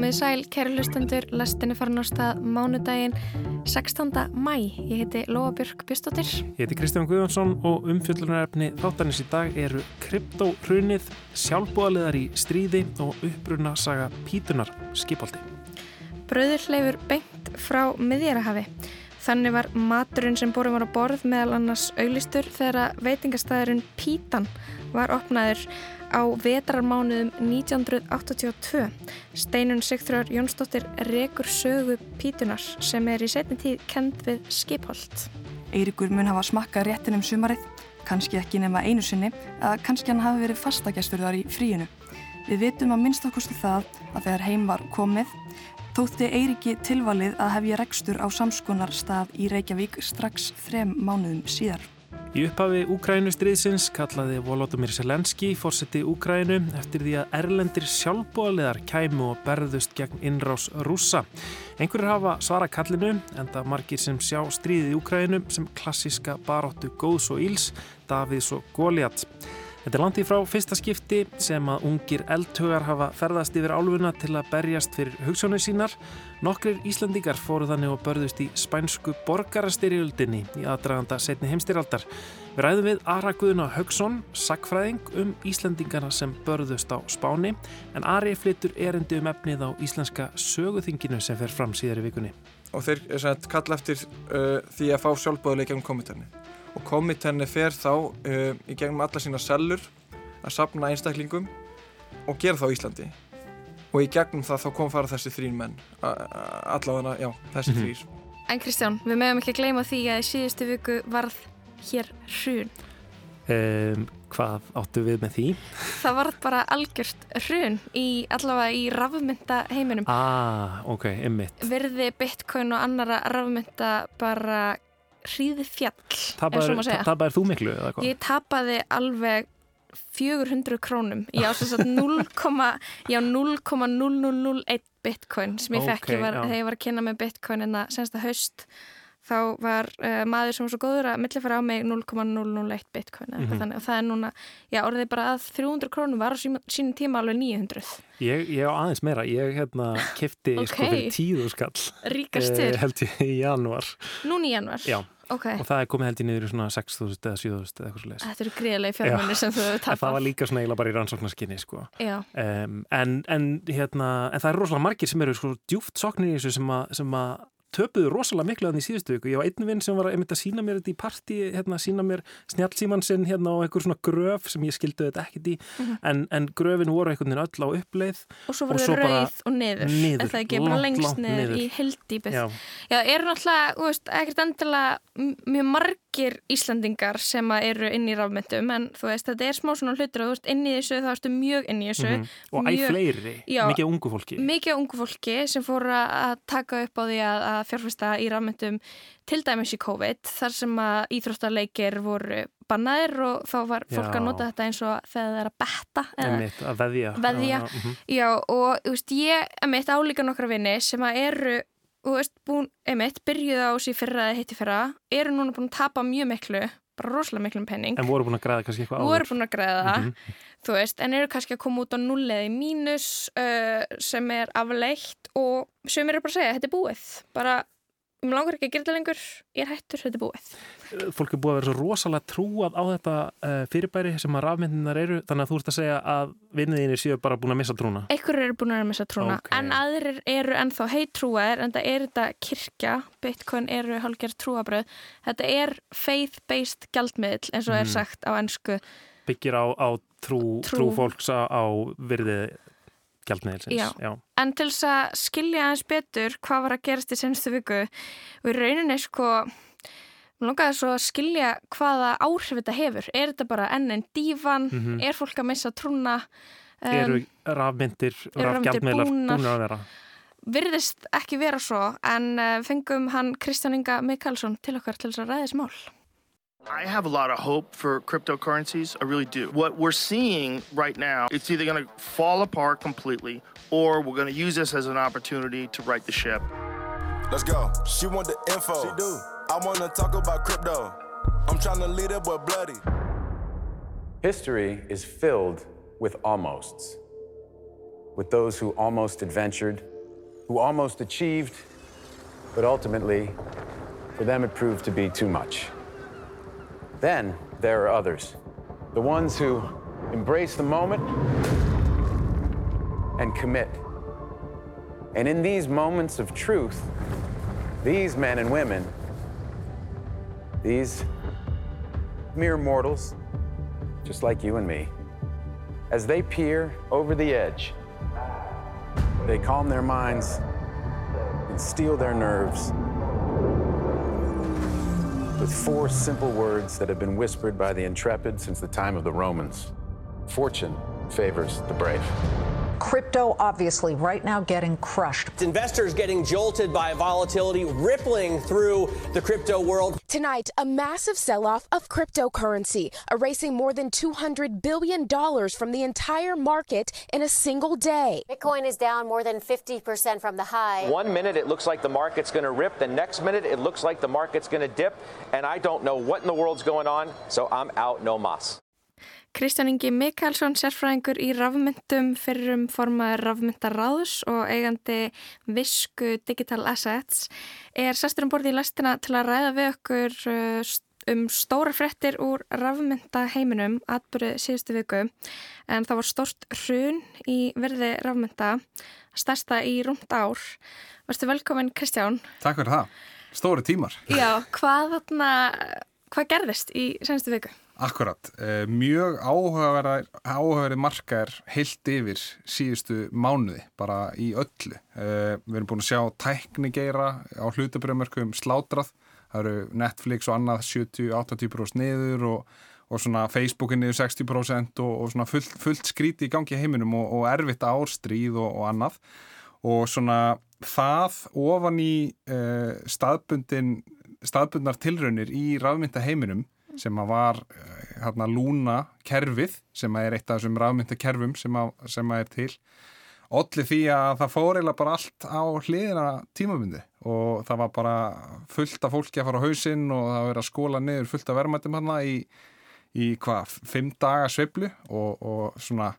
Komið sæl, kæru hlustendur, lastinni farin á stað mánudaginn 16. mæ. Ég heiti Lóa Björk Björnstóttir. Ég heiti Kristján Guðjónsson og umfjöldunarefni þáttanins í dag eru kryptohrunið, sjálfbúðaliðar í stríði og uppbrunna saga Pítunar skipaldi. Bröður hleyfur beint frá miðjarahafi. Þannig var maturinn sem bórum var á borð meðal annars auglistur þegar veitingastæðurinn Pítan var opnaður á vetrarmánuðum 1982. Steinun Sigþrjóður Jónsdóttir rekur sögu Pítunar sem er í setni tíð kend við skipholt. Eirikur mun hafa smakkað réttin um sumarið, kannski ekki nema einu sinni, að kannski hann hafi verið fastagestur þar í fríinu. Við vitum að minnst okkurstu það að þegar heim var komið, þótti Eiriki tilvalið að hefja rekstur á samskonar stað í Reykjavík strax þrem mánuðum síðar. Í upphafi Úkrænustriðsins kallaði Volodymyr Selenski fórseti Úkrænu eftir því að erlendir sjálfbóðaliðar kæmu og berðust gegn innrás rúsa. Einhverjir hafa svara kallinu en það margir sem sjá stríðið í Úkrænu sem klassiska baróttu góðs og íls, Davids og Goliath. Þetta er landi frá fyrsta skipti sem að ungir eldhugar hafa ferðast yfir álfuna til að berjast fyrir hugsánu sínar. Nokkrir Íslandingar fóru þannig og börðust í spænsku borgarastyrjöldinni í aðdraganda setni heimstyrjaldar. Við ræðum við Ara Guðuna Högson, sakfræðing um Íslandingarna sem börðust á Spáni en Ari flyttur erindi um efnið á íslenska söguþinginu sem fer fram síðar í vikunni. Og þeir sagt, kalla eftir uh, því að fá sjálfbóðuleik gegn komitarni og komitenni fer þá uh, í gegnum alla sína sellur að sapna einstaklingum og gera það á Íslandi og í gegnum það þá kom fara þessi þrín menn allavega, já, þessi mm -hmm. þrýr En Kristján, við meðum ekki að gleyma því að í síðustu viku varð hér hrun um, Hvað áttu við með því? Það varð bara algjört hrun í allavega í rafmynda heiminum Ah, ok, einmitt Verði bitcoin og annara rafmynda bara hríði fjall Tapaði þú miklu? Ég tapaði alveg 400 krónum. Ég á þess að 0,0001 bitcoin sem ég okay, fekk var, þegar ég var að kynna með bitcoin en það senst að haust. Þá var uh, maður sem var svo góður að millifæra á mig 0,001 bitcoin mm -hmm. og það er núna, já orðið bara að 300 krónum var á sínum tíma alveg 900 Ég, ég á aðeins meira, ég hérna kefti okay. sko fyrir tíðu skall Ríkastur eh, held ég í januar Núni í januar? Já Okay. og það er komið held í niður í svona 6.000 eða 7.000 eða eitthvað svo leiðis. Þetta eru greiðlega fjármunni sem þú hefur tapast. Það var líka svona eiginlega bara í rannsóknarskinni sko. Um, en, en, hérna, en það eru rosalega margir sem eru sko djúft soknir í þessu sem að töpuðu rosalega miklu að því síðustu viku. Ég var einn vinn sem var að sína mér þetta í parti, hérna sína mér snjálfsímansinn hérna og einhver svona gröf sem ég skildu þetta ekkert í, mm -hmm. en, en gröfin voru einhvern veginn öll á uppleið. Og svo voru þau rauð og niður. Niður, það ekki bara lengst niður, niður í heldýpið. Já. Já, eru náttúrulega, þú veist, ekkert endilega mjög margir Íslandingar sem eru inn í rafmyndum, en þú veist, þetta er smá svona hlutur og þú veist, inn í þessu, þá ertu mjög inn í þessu. Mm -hmm. Og æg fleiri, já, mikið ungu fólki. Mikið ungu fólki sem fóru að taka upp á því að að fjárfesta í rafmyndum til dæmis í COVID þar sem að íþróttaleikir voru bannaðir og þá var fólk já. að nota þetta eins og þegar það er að betta Emitt, að veðja, veðja. -huh. já, og þú veist ég emitt álíka nokkra vini sem að eru og veist, búin, emitt, byrjuð á síð fyrra eða hitti fyrra, eru núna búin að tapa mjög miklu bara rosalega miklum penning En voru búin að græða kannski eitthvað áður Voru búin að græða það, mm -hmm. þú veist en eru kannski að koma út á nulleði mínus uh, sem er afleitt og sem eru bara að segja, þetta er búið bara mér langar ekki að gera þetta lengur, ég er hættur, þetta er búið. Fólk er búið að vera svo rosalega trúað á þetta uh, fyrirbæri sem að rafmyndinar eru, þannig að þú ert að segja að vinniðinni séu bara búin að missa trúna. Ekkur eru búin að missa trúna, okay. en aðrir eru ennþá heitrúaðir, en það er þetta kirkja, bitcoin eru halgjör trúabröð, þetta er faith-based gjaldmiðl eins og mm. er sagt á ennsku. Byggir á, á trú, trú. trú fólks á virðið. Já. Já, en til þess að skilja aðeins betur hvað var að gerast í senstu viku og í rauninni sko mér langaði svo að skilja hvaða áhrif þetta hefur. Er þetta bara enn en dífan? Mm -hmm. Er fólk að missa trúna? Um, eru rafmyndir, rafgjaldmiðlar búin að vera? Virðist ekki vera svo en uh, fengum hann Kristján Inga Mikalsson til okkar til þess að ræðis mál. I have a lot of hope for cryptocurrencies. I really do. What we're seeing right now, it's either going to fall apart completely or we're going to use this as an opportunity to right the ship. Let's go. She want the info. She do. I want to talk about crypto. I'm trying to lead it, but bloody. History is filled with almosts. With those who almost adventured who almost achieved, but ultimately, for them it proved to be too much. Then there are others, the ones who embrace the moment and commit. And in these moments of truth, these men and women, these mere mortals, just like you and me, as they peer over the edge, they calm their minds and steel their nerves with four simple words that have been whispered by the intrepid since the time of the Romans Fortune favors the brave. Crypto, obviously, right now getting crushed. Investors getting jolted by volatility rippling through the crypto world. Tonight, a massive sell off of cryptocurrency, erasing more than $200 billion from the entire market in a single day. Bitcoin is down more than 50% from the high. One minute it looks like the market's going to rip, the next minute it looks like the market's going to dip, and I don't know what in the world's going on, so I'm out no mas. Kristján Ingi Mikkelsson, sérfræðingur í rafmyndum fyrir um formaður rafmyndaráðs og eigandi visku Digital Assets er sestur um borði í lastina til að ræða við okkur uh, um stóra frettir úr rafmyndaheiminum atbyrðu síðustu viku en það var stórst hrun í verði rafmynda stærsta í rúmt ár. Varstu velkomin Kristján? Takk fyrir það. Stóri tímar. Já, hvað, þarna, hvað gerðist í senstu viku? Akkurat, uh, mjög áhugaverði markaðir heilt yfir síðustu mánuði, bara í öllu. Uh, við erum búin að sjá tæknigeira á hlutabrjöðmörkum slátrað, það eru Netflix og annað 70-80% niður og, og Facebookin niður 60% og, og fullt, fullt skríti í gangi heiminum og, og erfitt árstríð og annað. Og svona það ofan í uh, staðbundnar tilraunir í rafmynda heiminum sem að var hérna lúna kerfið sem að er eitt af þessum rafmyndakerfum sem, sem að er til allir því að það fór eiginlega bara allt á hliðina tímabindi og það var bara fullt af fólki að fara á hausinn og það var að skóla niður fullt af verðmættum hérna í, í hvað, fimm daga sveiblu og, og svona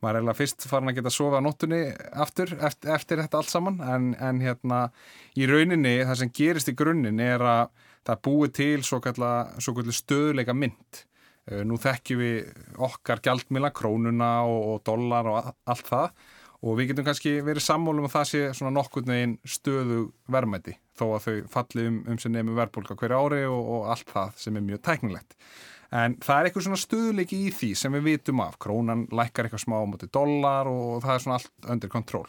maður er eiginlega fyrst farin að geta að sofa á nóttunni aftur, eftir, eftir þetta allt saman. En, en hérna í rauninni það sem gerist í grunninn er að það búið til svo kallar stöðleika mynd nú þekkjum við okkar gjaldmila, krónuna og, og dollar og allt það og við getum kannski verið sammólum að það sé svona nokkurn veginn stöðu verðmætti þó að þau falli um, um sem nefnum verðbólka hverju ári og, og allt það sem er mjög tæknilegt. En það er eitthvað svona stöðuleiki í því sem við vitum af. Krónan lækkar eitthvað smá móti dollar og það er svona allt undir kontról.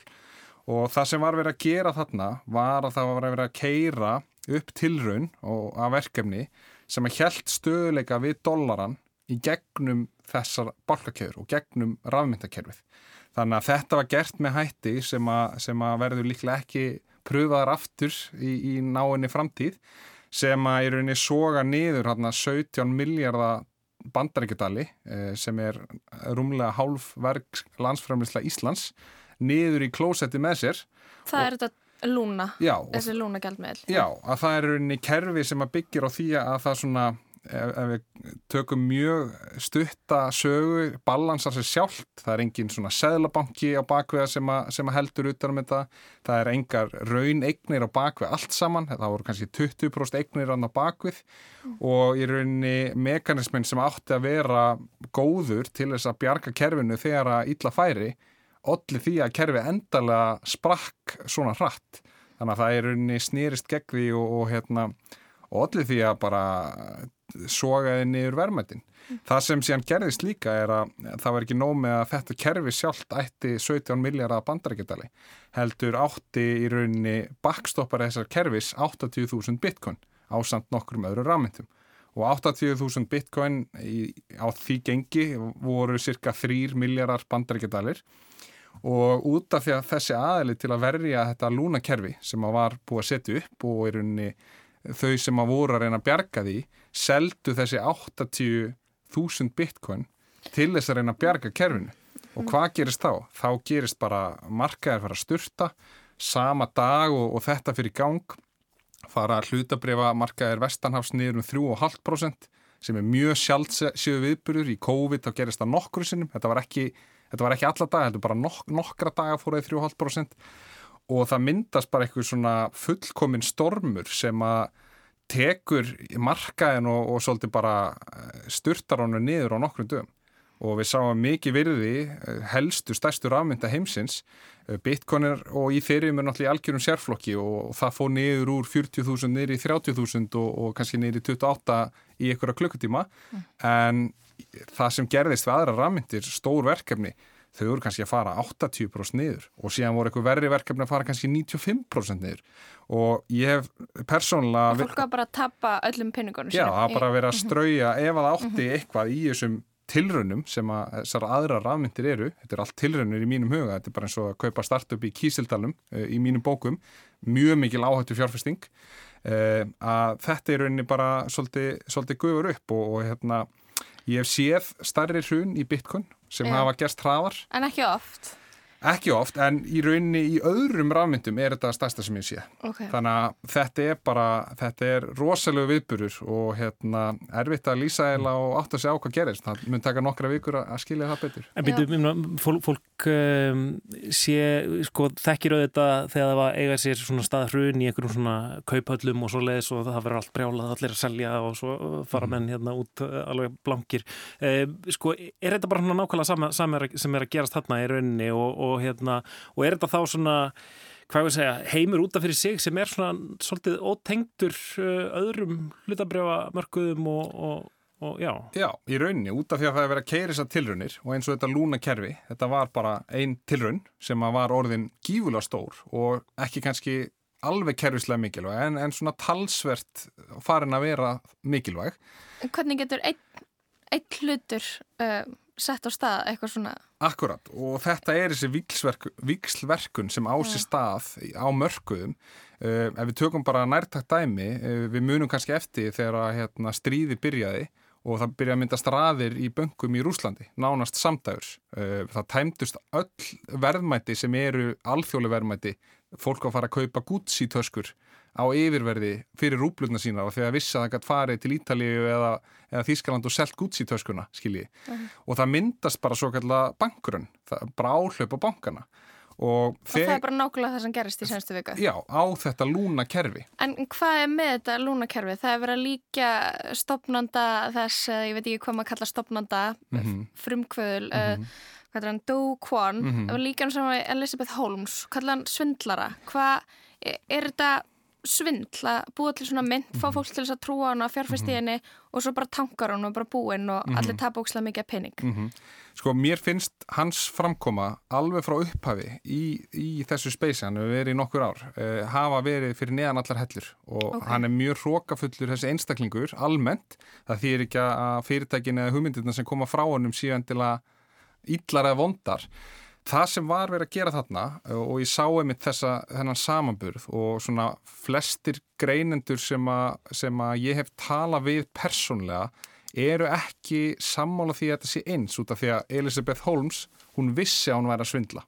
Og það sem var verið að gera þarna var að það var verið að keira upp tilraun og að verkefni sem að hjælt stöðuleika við dollaran í gegnum þessar balkakeður og gegnum rafmyndakerfið. Þannig að þetta var gert með hætti sem að, sem að verður líklega ekki pröfaðar aftur í, í náinni framtíð sem að í rauninni soga niður hérna 17 miljardar bandarækjadali sem er rúmlega hálf verk landsframleysla Íslands niður í klósetti með sér. Það er þetta lúna, já, þessi lúna gældmiðl. Já, að það er rauninni kerfi sem að byggir á því að það svona ef, ef við tökum mjög stutta sögu, balansar sér sjálft, það er engin svona seðlabanki á bakveða sem, sem að heldur utan um þetta, það er engar raun eignir á bakveð allt saman, það voru kannski 20% eignir á bakveð mm. og í rauninni mekanismin sem átti að vera góður til þess að bjarga kerfinu þegar að illa færi, allir því að kerfi endalega sprakk svona hratt, þannig að það er rauninni snýrist gegn því og, og hérna og allir því að bara sogaði niður verðmættin. Mm. Það sem síðan gerðist líka er að það var ekki nóg með að þetta kerfi sjálft ætti 17 miljardar bandarækjadali. Heldur átti í rauninni bakstoppar þessar kerfis 80.000 bitcoin á samt nokkrum öðru rafmyndum. Og 80.000 bitcoin í, á því gengi voru cirka 3 miljardar bandarækjadalir og út af því að þessi aðli til að verja þetta lúnakerfi sem að var búið að setja upp og í rauninni þau sem að voru að reyna að bjarga því seldu þessi 80.000 bitcoin til þess að reyna að bjarga kerfinu. Og hvað gerist þá? Þá gerist bara markaðir fara að styrta sama dag og, og þetta fyrir gang fara að hlutabrifa markaðir vestanhafs niður um 3,5% sem er mjög sjálfsögðu viðbyrður í COVID þá gerist það nokkru sinnum. Þetta var ekki, þetta var ekki alla dag, þetta var bara nok nokkra daga fóruðið 3,5% og það myndast bara eitthvað svona fullkomin stormur sem að tekur markaðin og, og svolítið bara eh, styrtar honum niður á nokkrum dögum og við sáum mikið virði eh, helstu stærstu rafmynda heimsins eh, Bitcoin er og í þeirri er náttúrulega í algjörum sérflokki og, það fóð niður úr 40.000 niður í 30.000 og, og kannski niður í 28 í einhverja klukkutíma mm. en það sem gerðist við aðra rafmyndir, stór verkefni þau voru kannski að fara 80% niður og síðan voru eitthvað verri verkefni að fara kannski 95% niður og ég hef persónulega... Fólk var bara að tappa öllum pinningunum Já, það bara verið að mhm. strauja ef að átti mhm. eitthvað í þessum tilraunum sem að þessar aðra rafmyndir eru, þetta er allt tilraunir í mínum huga, þetta er bara eins og að kaupa startup í Kísildalum uh, í mínum bókum, mjög mikil áhættu fjárfesting, uh, að þetta er rauninni bara svolítið, svolítið guður upp og, og hérna, ég hef séð starri hrun í Bitcoin sem Já. hafa gerst hraðar. En ekki oft? Ekki oft, en í rauninni í öðrum rafmyndum er þetta stærsta sem ég sé. Okay. Þannig að þetta er bara, þetta er rosalega viðburur og hérna erfitt að lýsa eða og átt að segja á hvað gerist. Það mun taka nokkra vikur að skilja það betur. En byrju, fólk, fólk um, sé, sko, þekkir auðvitað þegar það var eiga sér svona stað hrun í einhverjum svona kauphöllum og svo leiðis og það verður allt brjálað, allir að selja og svo fara mm. menn hérna út uh, alveg blankir. Um, sko, er þetta bara nákvæmlega sama sem er að gerast þarna í rauninni og, og og hérna, og er þetta þá svona hvað við segja, heimur útaf fyrir sig sem er svona svolítið ótengtur uh, öðrum hlutabrjámörkuðum og, og, og já. Já, í rauninni, út af því að það er verið að keira þessar tilraunir og eins og þetta lúnakerfi, þetta var bara einn tilraun sem var orðin gífulega stór og ekki kannski alveg kerfislega mikilvæg en, en svona talsvert farin að vera mikilvæg. Hvernig getur einn ein hlutur uh, sett á stað eitthvað svona. Akkurat og þetta er þessi vikslverkun sem á sér stað á mörkuðum. Uh, ef við tökum bara nærtakt dæmi uh, við munum kannski eftir þegar hérna, stríði byrjaði og það byrjaði að mynda straðir í böngum í Rúslandi nánast samdægurs. Uh, það tæmtust öll verðmæti sem eru alþjóli verðmæti fólk á að fara að kaupa Gucci töskur á yfirverði fyrir rúplutna sína og þegar vissi að það gæti farið til Ítalíu eða, eða Þískaland og selt Gucci töskuna, skilji. Uh -huh. Og það myndast bara svo kallar bankurinn, bara áhlaup á bankana. Og, og það er bara nákvæmlega það sem gerist í senstu vika. Já, á þetta lúnakerfi. En hvað er með þetta lúnakerfi? Það er verið að líka stopnanda þess, ég veit ekki hvað maður kalla stopnanda, mm -hmm. frumkvöðul, mm -hmm. uh, hvað er hann, Do Kwon, mm -hmm. líka hann sem var Elizabeth Holmes, er hann svindlara? Hvað er þetta svindl að búa til svona mynd, fá mhm. fólk til þess að trúa hann og fjárfæst í mhm. henni og svo bara tankar hann og bara búinn og -hmm. allir tapa ókslega mikið pening. Mm -hmm. Sko mér finnst hans framkoma alveg frá upphafi í, í þessu speysi, hann hefur verið í nokkur ár, uh, hafa verið fyrir neðan allar hellur og okay. hann er mjög hrókafullur þessi einstaklingur almennt, það þýr ekki að fyrirtækin eða hugmyndirna sem koma frá hannum síðan til að ítlar eða vondar Það sem var verið að gera þarna og ég sá einmitt þessa þennan samanburð og svona flestir greinendur sem að, sem að ég hef talað við persónlega eru ekki sammála því að þetta sé eins út af því að Elisabeth Holmes, hún vissi að hún væri að svindla.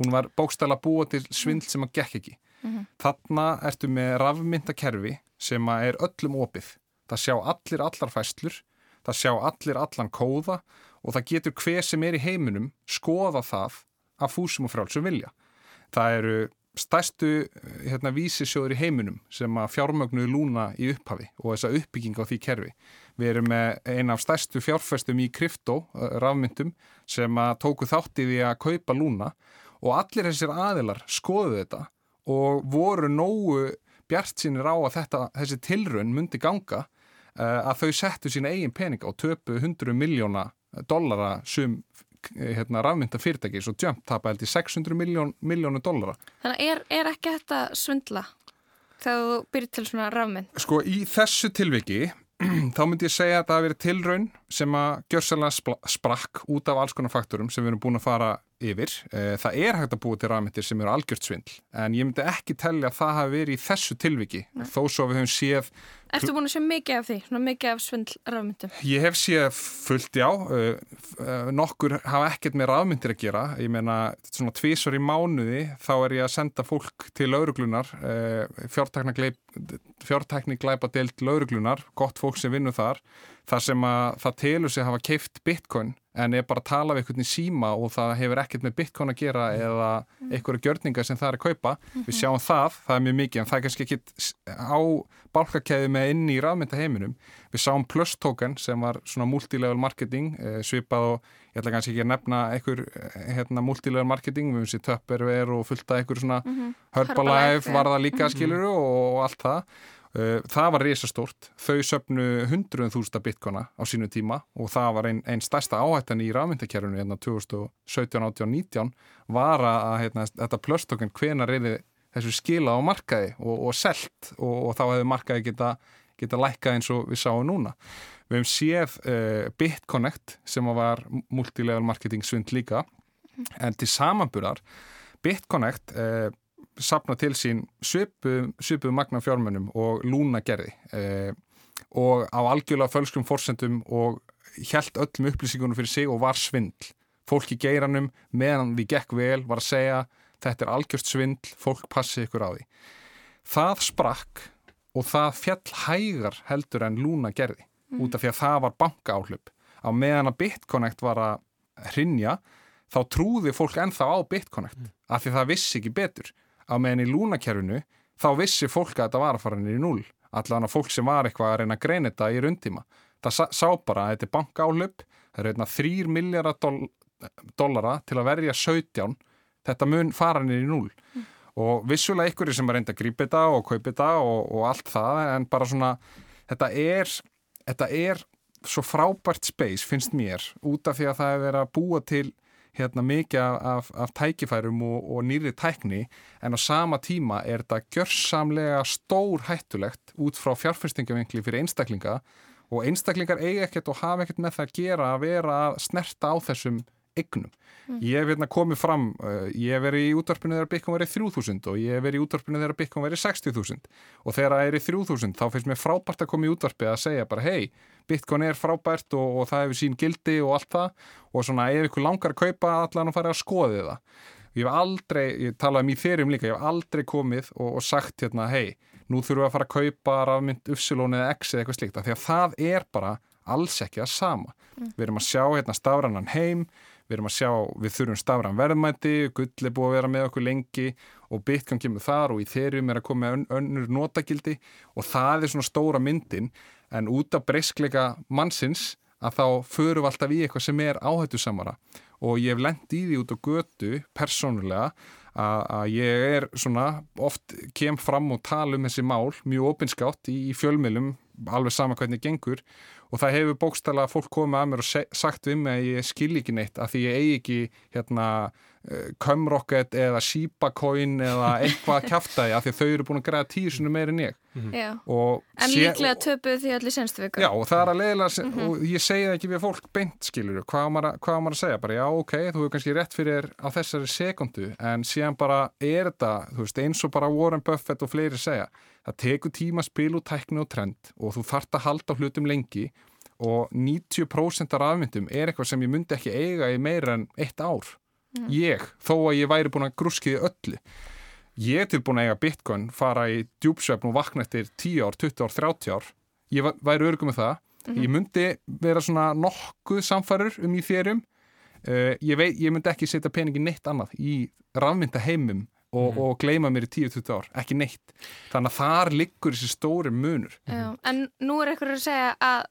Hún var bókstæla búa til svindl sem að gekk ekki. Mm -hmm. Þarna ertu með rafmyndakerfi sem að er öllum opið. Það sjá allir allar fæslur, það sjá allir allan kóða og það getur hver sem er í heiminum skoða það af fúsum og frálsum vilja. Það eru stærstu hérna, vísisjóður í heiminum sem að fjármögnuðu lúna í upphafi og þessa uppbygging á því kerfi. Við erum með eina af stærstu fjárfæstum í krypto, eh, rafmyndum, sem að tóku þátti því að kaupa lúna og allir þessir aðilar skoðu þetta og voru nógu bjart sínir á að þetta, þessi tilrönn myndi ganga uh, að þau settu sína eigin peninga og töpu 100 miljóna dollara sum hérna, rafmynda fyrirtæki svo Jump tapa held í 600 miljón, miljónu dollara. Þannig er, er ekki þetta svindla þegar þú byrjir til svona rafmynd? Sko í þessu tilviki þá myndi ég segja að það hafi verið tilraun sem að gjörsalega sprakk út af alls konar faktorum sem við erum búin að fara yfir. Eh, það er hægt að búa til rafmyndir sem eru algjört svindl en ég myndi ekki tellja að það hafi verið í þessu tilviki Nei. þó svo við höfum séð Ertu búin að sé mikið af því, mikið af svindl rafmyndum? Ég hef séð fullt já, uh, uh, nokkur hafa ekkert með rafmyndir að gera, ég meina svona tvísor í mánuði þá er ég að senda fólk til lauruglunar, fjártækni glæpa deilt lauruglunar, gott fólk sem vinnur þar, þar sem að það telur sig að hafa keift bitcoin en er bara að tala við einhvern í síma og það hefur ekkert með bitcoin að gera eða einhverja gjörningar sem það er að kaupa. Við sjáum það, það er mjög mikið en það er kannski ekki á bálkakæði með inn í rafmynda heiminum við sáum Plus token sem var svona multilevel marketing eh, svipað og ég ætla kannski ekki að nefna einhver eh, hérna, multilevel marketing við finnst í Tupperware og fullt af einhver svona Mhm. Herbalife var það líka Mhm. skiluru og, allt það það var risastórt, þau söpnu hundruðum þústa bitkona á sínu tíma og það var einn ein stærsta áhættan í rafmyndakerfinu hérna 2017, 18, 19 var að hérna, þetta plöstökun hvenar er þessu skila á markaði og, og selt og, og þá hefði markaði geta, geta lækkað eins og við sáum núna. Við hefum séð uh, BitConnect sem var multilevel marketing svindl líka en til samanburðar BitConnect uh, sapna til sín svipu, svipu magna fjármennum og lúna gerði eh, og á algjörlega fölskum forsendum og hjælt öllum upplýsingunum fyrir sig og var svindl. Fólk í geiranum meðan við gekk vel var að segja þetta er algjörst svindl, fólk passi ykkur á því. Það sprakk og það fjall hægar heldur en lúna gerði Mhm. út af því að það var bankaáhlaup. Á meðan að BitConnect var að hrinja þá trúði fólk ennþá á BitConnect af því það vissi ekki betur á meðan í lúnakerfinu þá vissi fólk að þetta var að fara niður í núl allan að fólk sem var eitthvað að reyna að greina þetta í rundtíma það sá, sá bara að þetta er bankáhlaup það er hérna 3 miljardar doll, dollara til að verja 17 þetta mun fara niður í núl og vissulega ykkur sem er reynda að grípa þetta og kaupa þetta og, og allt það en bara svona þetta er, þetta er svo frábært space finnst mér út af því að það er verið að búa til hérna mikið af, af tækifærum og, og nýri tækni en á sama tíma er þetta gjörsamlega stór hættulegt út frá fjárfyrstingavinkli fyrir einstaklinga og einstaklingar eiga ekkert og hafa ekkert með það að gera að vera að snerta á þessum eignum. Mm. Ég hef hérna komið fram, uh, ég hef verið í útvarpinu þegar Bitcoin verið 3000 og ég hef verið í útvarpinu þegar Bitcoin verið 60.000 og þegar það er í 3000 þá finnst mér frábært að koma í útvarpi að segja bara hei, Bitcoin er frábært og, og það hefur sín gildi og allt það og svona ef ykkur langar að kaupa allan og fara að skoði það. Ég hef aldrei, ég talaði um í þeirrum líka, ég hef aldrei komið og, og sagt hérna hei, nú þurfum við að fara að kaupa rafmynd Upsilon eða X eða eitthvað slíkt því að það er bara alls ekki að sama. Við erum að sjá hérna stafrannan heim, við erum að sjá, við þurfum stafran verðmæti, gull er búið að vera með okkur lengi og Bitcoin kemur þar og í þeirrum er að koma ön, önnur notagildi og það er svona stóra myndin en út af breyskleika mannsins að þá förum við alltaf í eitthvað sem er áhættu samara og ég hef lendt í því út á götu persónulega að, að ég er svona oft kem fram og tala um þessi mál mjög opinskátt í, í fjölmilum alveg sama hvernig gengur. Og það hefur bókstala fólk komið að mér og sagt við mig að ég skil ekki neitt að því ég eigi ekki hérna Cumrocket eða Shiba-coin eða eitthvað kæftæði af því að þau eru búin að græða tíu sinni meir en ég Já. og En líklega töpuð því allir senstu viku Já, og það er að leiðilega, Mhm. og ég segi það ekki við fólk beint, skilur, hvað á maður, að- hvað á maður að segja, bara já, ok, þú hefur kannski rétt fyrir á þessari sekundu, en síðan bara er þetta, þú veist, eins og bara Warren Buffett og fleiri segja, það tekur tíma að spila úr tækni og trend og þú þart að halda hlutum lengi og 90% af rafmyndum er eitthvað sem ég myndi ekki eiga í meira en eitt ár. Mm. Ég, þó að ég væri búin að grúskiði öllu. Ég er tilbúin að eiga bitcoin, fara í djúpsvefn og vakna eftir 10 ár, 20 ár, 30 ár. Ég væri örgum með það. Mhm. Ég myndi vera svona nokkuð samfærur um í þérum. Uh, ég, veit, ég myndi ekki setja peningi neitt annað í rafmynda heimum og, og gleyma mér í 10-20 ár, ekki neitt. Þannig að þar liggur þessi stóri munur. Já, en nú er einhverju að segja að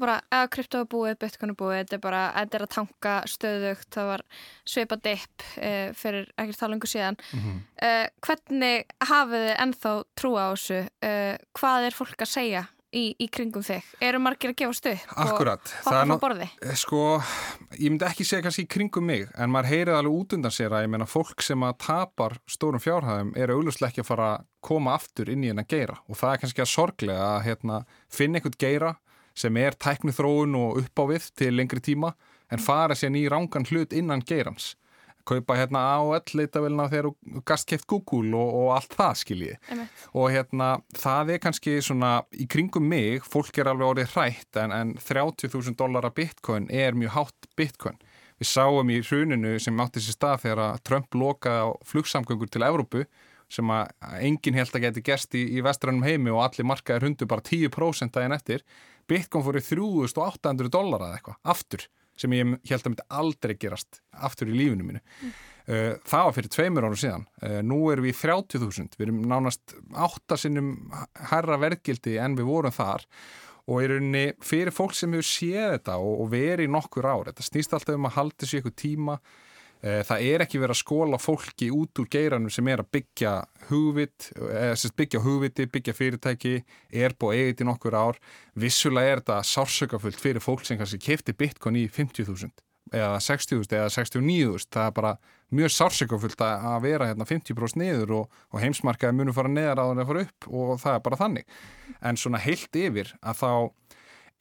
bara, að krypto er búið, bitcoin er búið þetta er bara, þetta er að tanka stöðugt það var sveipa dipp uh, fyrir ekkert þá lengur síðan. Mhm. uh, hvernig hafið þið ennþá trú á þessu? Uh, hvað er fólk að segja í, í kringum þig? Eru margir að gefast upp Akkurat. og hoppa frá borði? Eh, Sko, ég myndi ekki segja kannski í kringum mig, en maður heyrið alveg út undan sér að ég meina fólk sem að tapar stórum fjárhæðum er auglustlega ekki að fara að koma aftur inn í henn að geira. Og það er kannski að sorglega að hérna, finna einhvern geira sem er tæknithróun og upp á við til lengri tíma en fara sér í rángan hlut innan geirans. Kaupa hérna AOL leitavelina þegar þú gast keft Google og, og allt það skiljið og hérna það er kannski svona í kringum mig, fólk er alveg orðið hrætt en, en 30.000 dólar að bitcoin er mjög hátt bitcoin. Við sáum í hruninu sem átti sér stað þegar að Trump lokaði á flugsamgöngur til Evrópu sem að enginn held að geti gerst í, í vestrannum heimi og allir markaðir hundu bara 10% daginn eftir bitcoin fór í 3800 dólar eða eitthvað, aftur sem ég held að myndi aldrei gerast aftur í lífinu mínu. Uh, það var fyrir tveimur árum síðan. Uh, nú erum við í 30.000, við erum nánast áttasinnum herra verðgildi en við vorum þar og er rauninni fyrir fólk sem hefur séð þetta og, og verið í nokkur ár. Þetta snýst alltaf um að halda sér ykkur tíma Eh, það er ekki verið að skóla fólki út úr geiranum sem er að byggja hugvit, eða byggja hugviti, byggja fyrirtæki, er búið eigið í nokkur ár. Vissulega er þetta sársökafullt fyrir fólk sem kannski kefti bitcoin í 50.000 eða 60.000 eða 69.000. Það er bara mjög sársökafullt að vera hérna 50% niður og, og heimsmarkaði munu fara neðar á það að fara upp og það er bara þannig. En svona heilt yfir að þá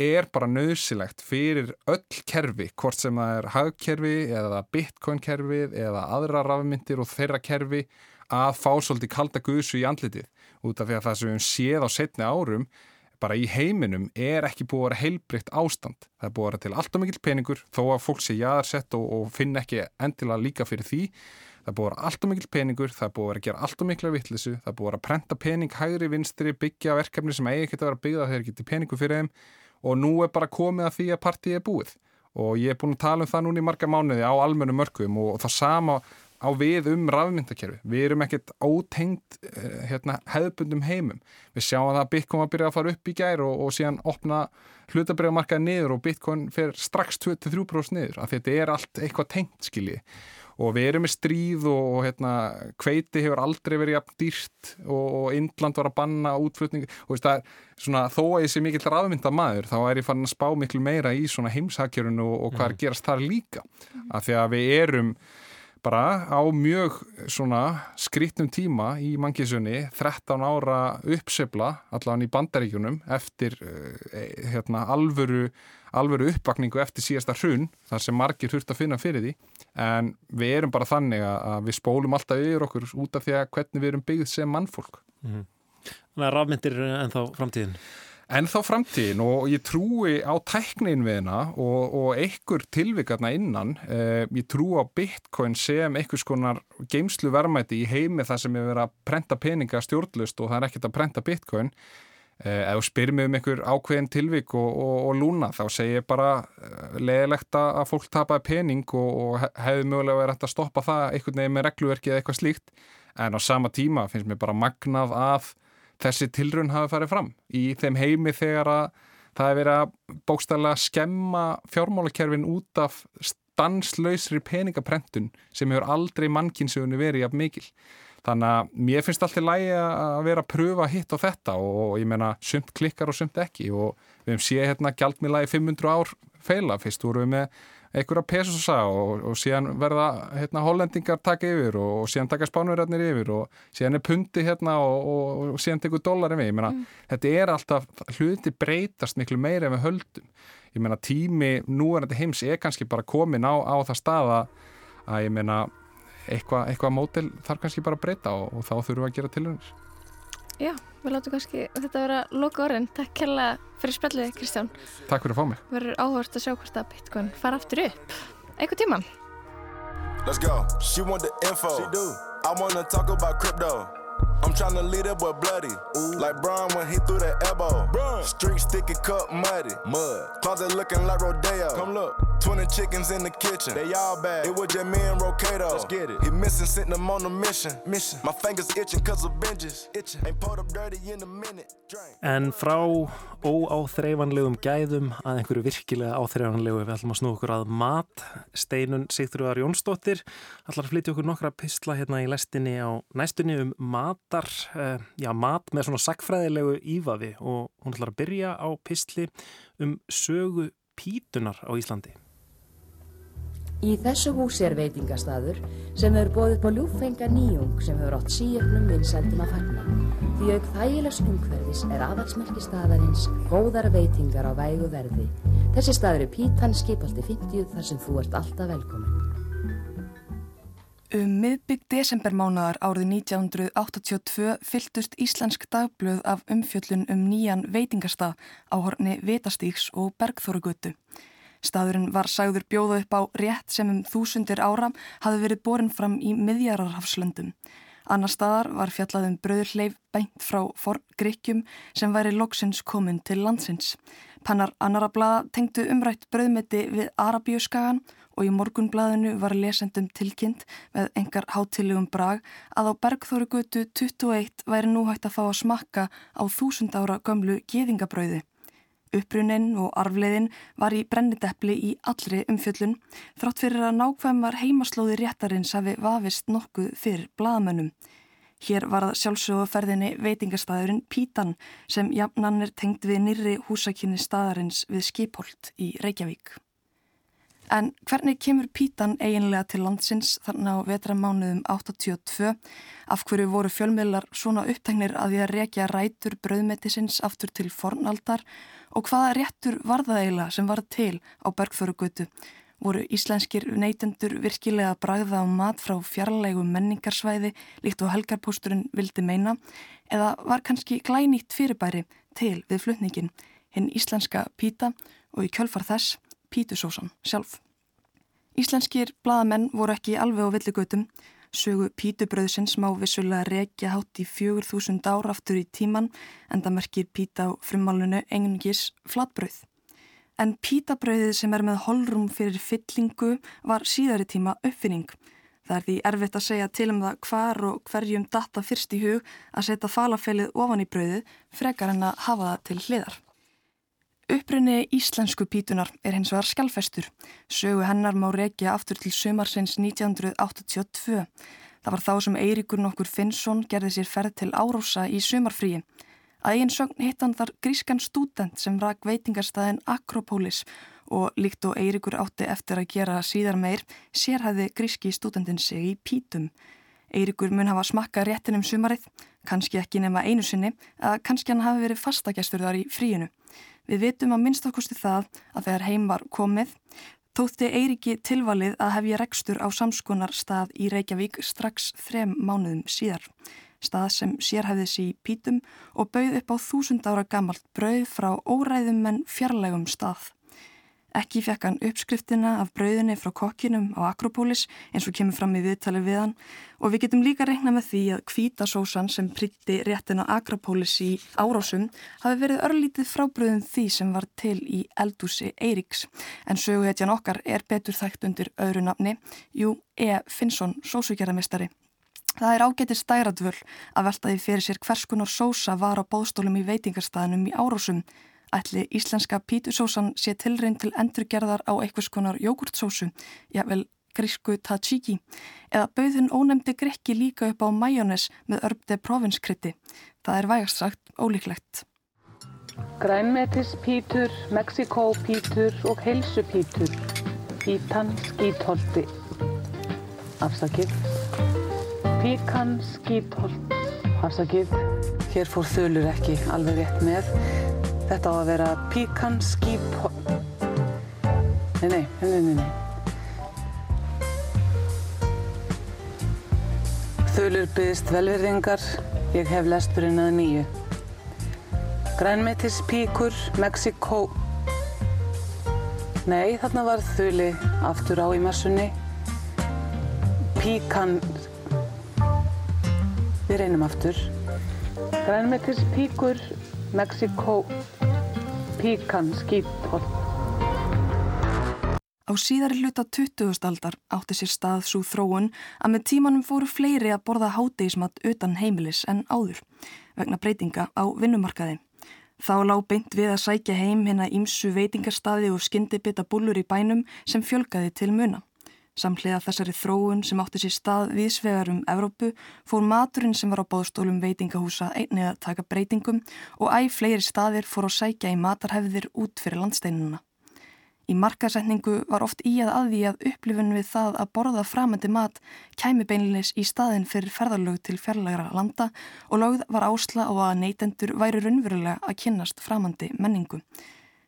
er bara nöðsilegt fyrir öll kerfi, hvort sem það er hagkerfi eða bitcoin kerfið eða aðra rafmyndir og þeirra kerfi að fá svolítið kalda guðsu í andlitið út af því að það sem við séð á setni árum bara í heiminum er ekki búið að vera heilbrikt ástand. Það er búið að vera til allt og mikill peningur þó að fólk sé jaðarsett og, og finna ekki endilega líka fyrir því. Það er búið að vera allt og mikill peningur, það er búið að vera að gera allt og mikla vittlisu, það er búið að vera að prenta pening hægri vinstri, byggja verkefni sem eigi ekki að vera byggða þegar geti peningu fyrir þeim og nú er bara komið að því að partíið er búið og ég er búin að tala um það núna í marga mánuði á almennu mörgum og það sama á við um rafmyndakerfi. Við erum ekkert ótengt eh, hérna, hefðbundum heimum. Við sjáum að Bitcoin að byrja að fara upp í gær og, og síðan opna hlutabriðamarkaði niður og Bitcoin fer strax 23% niður þetta er allt eitthvað tengt skiljið og við erum með stríð og hérna, kveiti hefur aldrei verið jafn dýrt og, og Indland var að banna útflutning. Og veist, er, svona, þó að ég sé mikill rafmynda maður þá er ég fann að spá miklu meira í heimshagkjörunu og, og hvað er mhm. gerast þar líka. Af því að við erum bara á mjög skrítnum tíma í mangisunni 13 ára uppsefla allavega í bandaríkunum eftir uh, hérna, alvöru alvöru uppvakningu eftir síðasta hrun þar sem margir hurt að finna fyrir því. En við erum bara þannig að við spólum alltaf yfir okkur út af því að hvernig við erum byggð sem mannfólk. Mm -hmm. Þannig að rafmyndir en þá framtíðin En þá framtíðin og ég trúi á tæknin við hana og, og einhver tilvikarna innan. Eh, ég trú á bitcoin sem einhvers konar geimslu verðmæti í heimi þar sem er verið að prenta peninga stjórnlust og það er ekkert að prenta bitcoin. Eh, ef þú spyrir mig um einhver ákveðin tilvík og, og, og lúna þá segir ég bara eh, leðilegt að fólk tapaði pening og hefði mögulega verið að stoppa það einhvern veginn með regluverki eða eitthvað slíkt. En á sama tíma finnst mér bara magnað að þessi tilrun hafi farið fram í þeim heimi þegar að það hefur verið að bókstæðilega skemma fjármálakerfin út af stanslausri peningaprentun sem hefur aldrei mannkynnsugunni verið jafn mikil. Þannig að mér finnst alltaf lægi að vera að pröfa hitt á þetta og ég meina sumt klikkar og sumt ekki og við hefum séð hérna gjaldmiðlagi 500 ár feila, fyrst vorum við með einhverja pesosa og, og síðan verða hérna hollendingar taka yfir og, og síðan taka spánverðarnir yfir og síðan er pundi hérna og, og síðan tekur dollarin við, ég meina mm. þetta er alltaf, hluti breytast miklu meira en við höldum, ég meina tími núverandi heims er kannski bara komin á, á það staða að ég meina eitthvað eitthva mótil þarf kannski bara að breyta og, og þá þurfum við að gera tilhörnir Já, við látum kannski þetta vera loka orðin. Takk kella fyrir spjallið Kristján. Takk fyrir að fá mig. Verður áhört að sjá hvort að Bitcoin fara aftur upp. Eitthvað tíman. Let's go. She want the info. She do. I wanna talk about crypto. I'm trying to lead that boy bloody. Ooh. Like Brian when he threw that elbow. Brian. Street sticky cup muddy. Mud. Closet looking like Rodeo. Come look. 20 chickens in the kitchen. They all bad. It was just me and Rocato. Let's get it. He missing, sent them on a mission. Mission. My fingers itching cause of binges. Itching. Ain't pulled up dirty in a minute. Drain. En frá óáþreifanlegum gæðum að einhverju virkilega áþreifanlegu við ætlum að snú okkur að mat. Steinun Sigþrúðar Jónsdóttir ætlar að flytja okkur nokkra pistla hérna í lestinni á næstunni um matar, uh, já mat með svona sakfræðilegu ífaði og hún ætlar að byrja á pistli um sögu pítunar á Íslandi. Í þessu húsi er veitingastadur sem hefur bóðið på ljúfenga nýjung sem hefur átt síöfnum vinsældum að fagna. Því auk þægilegs umhverfis er aðalsmerki staðarins góðar veitingar á vægu verði. Þessi staður er Pítan skipaldi 50 þar sem þú ert alltaf velkomin. Um miðbygg desembermánaðar árið 1982 fyltust Íslensk dagblöð af umfjöllun um nýjan veitingastað á horni Vitastíks og Bergþórugötu. Staðurinn var sagður bjóða upp á rétt sem um þúsundir ára hafi verið borin fram í miðjararhafslöndum. Annar staðar var fjallaðum bröðurleif beint frá forgrikkjum sem væri loksins komin til landsins. Pannar annara blaða tengdu umrætt bröðmeti við Arabíuskagan og í morgunblaðinu var lesendum tilkynnt með engar hátilegum brag að á Bergþóru götu 21 væri nú hægt að fá að smakka á þúsund ára gömlu geðingabröði. Upprunnin og arfleiðin var í brenniteppli í allri umfjöllun þrátt fyrir að nákvæmar heimaslóði réttarins hafi vafist nokkuð fyrir bladamönnum. Hér var það sjálfsögurferðinni veitingastæðurinn Pítan sem jafnan er tengt við nýri húsakynni staðarins við Skipholt í Reykjavík. En hvernig kemur Pítan eiginlega til landsins þarna á vetramánuðum 82? Af hverju voru fjölmiðlar svona upptegnir að því að rekja rætur bröðmetisins aftur til fornaldar og hvaða réttur var það eiginlega sem var til á bergförugötu? Voru íslenskir neytendur virkilega bragða á mat frá fjarlægu menningarsvæði líkt og helgarpósturinn vildi meina eða var kannski glænýtt fyrirbæri til við flutningin hinn íslenska píta og í kjölfar þess pítusósan sjálf. Íslenskir bladamenn voru ekki alveg á villigötum, sögu pítubröðsins má vissulega rekja hátt í 4000 ár aftur í tíman en það merkir píta á frumálunu engingis flatbröð. En pítabröðið sem er með holrum fyrir fyllingu var síðari tíma uppfinning. Það er því erfitt að segja til um það hvar og hverjum data fyrst í hug að setja falafelið ofan í bröðið frekar en að hafa það til hliðar. Upprunni íslensku pítunar er hins vegar skjálfestur. Sögu hennar má reykja aftur til sömarsins 1982. Það var þá sem Eiríkur nokkur Finnsson gerði sér ferð til Árósa í sömarfríi. Að einn sögn hitt hann þar grískan stúdent sem rak veitingarstaðin Akropolis og líkt og Eiríkur átti eftir að gera síðar meir sérhæði gríski stúdentin sig í pítum. Eiríkur mun hafa smakka réttin um sumarið, kannski ekki nema einu sinni, að kannski hann hafi verið fastagestur þar í fríinu. Við vitum að minnst okkurstu það að þegar heim var komið þótti Eiriki tilvalið að hefja rekstur á samskonar stað í Reykjavík strax þrem mánuðum síðar. Stað sem sérhæfðis í pítum og bauð upp á þúsund ára gamalt brauð frá óræðum en fjarlægum stað. Ekki fekk hann uppskriftina af brauðinni frá kokkinum á Akropolis eins og kemur fram í viðtali við hann og við getum líka reikna með því að kvítasósan sem pritti réttin á Akropolis í árásum hafi verið örlítið frábröðum því sem var til í eldúsi Eiriks en söguhetjan okkar er betur þægt undir öðru nafni, jú E. Finnsson, sósugjarameistari. Það er ágættir stæradvöl að velta því fyrir sér hvers konar sósa var á bóðstólum í veitingarstaðinum í árásum ætli íslenska pítusósan sé tilreyn til endurgerðar á eitthvað skonar jógurtsósu, jável grísku tzatziki, eða bauðin ónemdi grekki líka upp á majónes með örbde provinskrytti. Það er vægast sagt ólíklegt. Grænmetispítur, Mexikópítur og heilsupítur. Pítan skítholti. Afsakið. Píkan skítholt. Afsakið. Hér fór þölur ekki alveg rétt með. Þetta á að vera píkan skip... Nei, nei, nei, nei, nei. Þölur byggðist velverðingar, ég hef lesturinn að nýju. Grænmetis píkur, Mexiko... Nei, þarna var þöli aftur á í massunni. Píkan... Við reynum aftur. Grænmetis píkur, Mexiko... Píkan skítholt. Á síðari hluta 20. aldar átti sér stað svo þróun að með tímanum fóru fleiri að borða hátegismat utan heimilis en áður vegna breytinga á vinnumarkaði. Þá lág beint við að sækja heim hérna ímsu veitingarstaði og skyndibita búlur í bænum sem fjölgaði til muna. Samhliða þessari þróun sem átti sér stað viðsvegar um Evrópu fór maturinn sem var á bóðstólum veitingahúsa einnig að taka breytingum og æg fleiri staðir fór að sækja í matarhefðir út fyrir landsteinuna. Í markasetningu var oft í að aðví að upplifun við það að borða framöndi mat kæmi beinleis í staðin fyrir ferðarlög til fjarlægra landa og lögð var ásla á að neytendur væri raunverulega að kynnast framöndi menningu.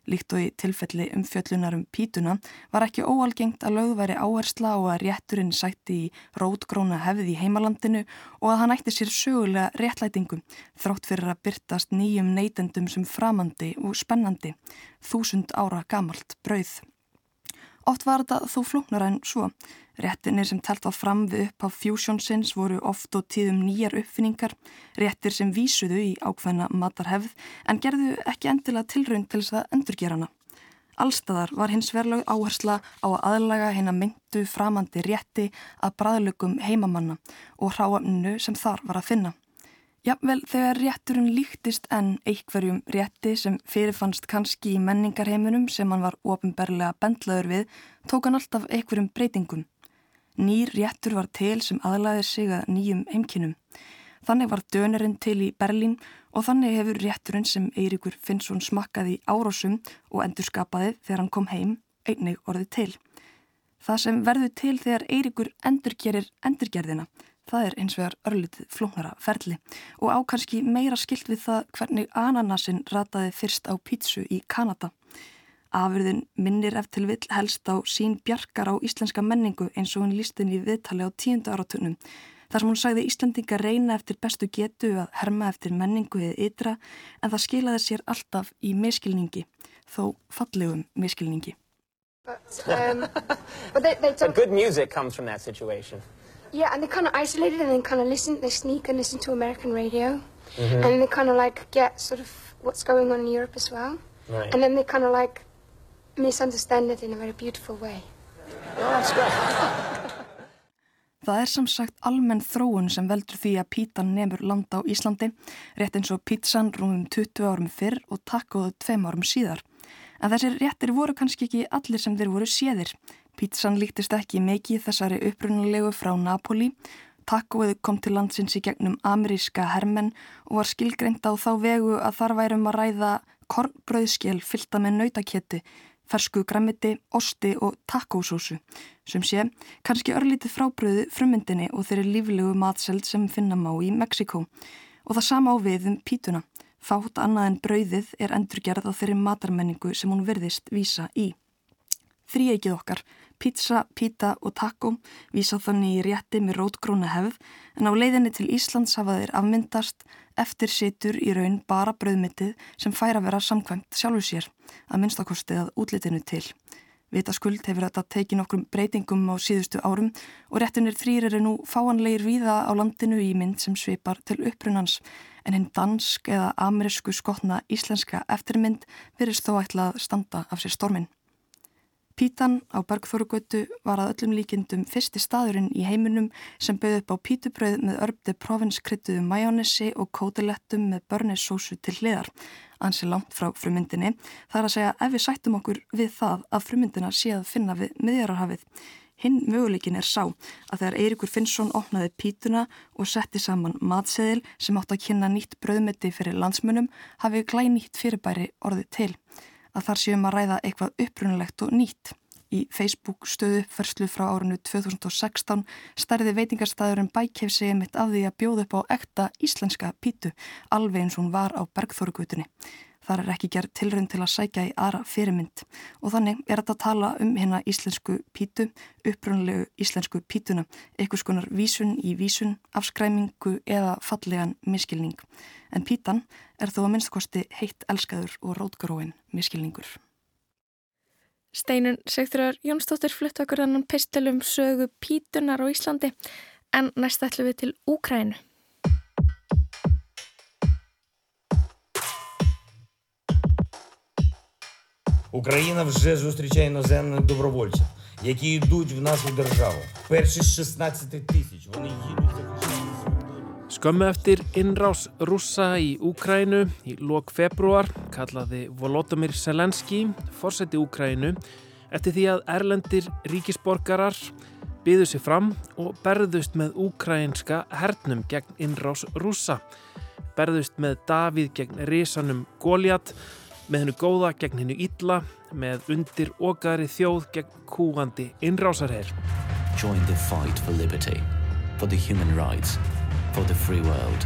Líkt og í tilfelli um fjöllunar um pítuna var ekki óalgengt að lögð væri áhersla og að rétturinn sætti í rótgróna hefði í heimalandinu og að hann ætti sér sögulega réttlætingum þrátt fyrir að byrtast nýjum neytendum sem framandi og spennandi, þúsund ára gamalt brauð. Oft var þetta þó flóknara en svo. Réttinir sem telt var fram við upp á Fusionsins voru oft og tíðum nýjar uppfinningar, réttir sem vísuðu í ákveðna matarhefð en gerðu ekki endilega tilraun til þess að endurgera hana. Allstaðar var hins verlaug áhersla á að aðlaga hérna myndu framandi rétti að bræðlögum heimamanna og hráamnu sem þar var að finna. Jafnvel þegar rétturinn líktist en einhverjum rétti sem fyrirfannst kannski í menningarheiminum sem hann var ofinberlega bendlaður við, tók hann alltaf einhverjum breytingum. Nýr réttur var til sem aðlaði sig að nýjum heimkinum. Þannig var dönerinn til í Berlín og þannig hefur rétturinn sem Eiríkur Finnsson smakkaði árásum og endurskapaði þegar hann kom heim einnig orðið til. Það sem verður til þegar Eiríkur endurgerir endurgerðina, það er eins vegar örlitið flóknara ferli og ákanski meira skilt við það hvernig ananasinn rataði fyrst á pítsu í Kanada. Afurðin minnir eftir vill helst á sín bjarkar á íslenska menningu eins og hún lístin í viðtali á tíundu áratunum Þar sem hún sagði Íslandinga reyna eftir bestu getu að herma eftir menningu eða ytra en það skilaði sér alltaf í miskilningi, þó fallegum miskilningi. But, um, but they, they but good music comes from that situation. Yeah, and they kind of isolated and then kind of listen, they sneak and listen to American radio. Mm -hmm. And they kind of like get sort of what's going on in Europe as well. Right. And then they kind of like misunderstand it in a very beautiful way. Oh, that's great. Það er samsagt almenn þróun sem veldur því að pítan nefnur landa á Íslandi, rétt eins og pítsan rúmum 20 árum fyrr og takkuðu tveim árum síðar. En þessir réttir voru kannski ekki allir sem þeir voru séðir. Pítsan líktist ekki mikið þessari upprunalegu frá Napoli. Takkuðu kom til landsins í gegnum ameríska hermenn og var skilgreint á þá vegu að þar værum að ræða kornbröðskjel fylta með nautaketti fersku græmiti, osti og takkósósu sem sé kannski örlítið frábröðu frummyndinni og þeirri líflegu matseld sem finna má í Mexiko og það sama á við um pítuna. Fátt annað en brauðið er endurgerð á þeirri matarmenningu sem hún verðist vísa í. Þrýeikið okkar, pizza, pita og taco vísa þannig í rétti með rótgróna hefð en á leiðinni til Íslands hafa þeir afmyndast eftir situr í raun bara brauðmyndið sem fær að vera samkvæmt sjálfur sér að minnstakostið að útlitinu til. Vitaskuld hefur þetta tekið nokkrum breytingum á síðustu árum og réttunir þrýr eru nú fáanleir víða á landinu í mynd sem svipar til upprunans en hinn dansk eða amerísku skotna íslenska eftirmynd verist þó ætlað standa af sér stormin. Pítan á Bergþórugötu var að öllum líkindum fyrsti staðurinn í heiminum sem bauð upp á pítubröð með örbdi provinskryttuðu majónessi og kótilettum með börnissósu til hliðar. Ansi langt frá frumyndinni þar að segja ef við sættum okkur við það að frumyndina sé að finna við miðjararhafið. Hinn möguleikin er sá að þegar Eirikur Finnsson opnaði pítuna og setti saman matseðil sem átt að kynna nýtt bröðmeti fyrir landsmunum hafi glænýtt fyrirbæri orðið til að þar séum að ræða eitthvað upprunalegt og nýtt. Í Facebook stöðu uppferslu frá árinu 2016 stærði veitingarstaðurinn Bækjef segja mitt af því að bjóða upp á ekta íslenska pítu alveg eins hún var á Bergþórugutunni. Þar er ekki gerð tilrönd til að sækja í aðra fyrirmynd og þannig er þetta að tala um hérna íslensku pítu, upprunalegu íslensku pítuna, eitthvað skonar vísun í vísun, afskræmingu eða fallegan miskilning. En pítan er þó að minnstkosti heitt elskaður og rótgróin miskilningur. Steinun Sigþröður Jónsdóttir flutt okkur þannig pistilum sögu pítunar á Íslandi en næst ætlum við til Úkrænu. Україна вже зустрічає іноземних добровольців, які йдуть в нашу державу. Перші з 16 тисяч вони їдуть захищати. Skömmu eftir innrás rússa í Úkrænu í lok februar kallaði Volodymyr Selenski, fórseti Úkrænu, eftir því að erlendir ríkisborgarar byðu sér fram og berðust með úkrænska hernum gegn innrás rússa. Berðust með Davíð gegn risanum Góliat, með hennu góða gegn hennu illa, með undir okkari þjóð gegn kúandi innrásarherr. Join the fight for liberty, for the human rights, for the free world.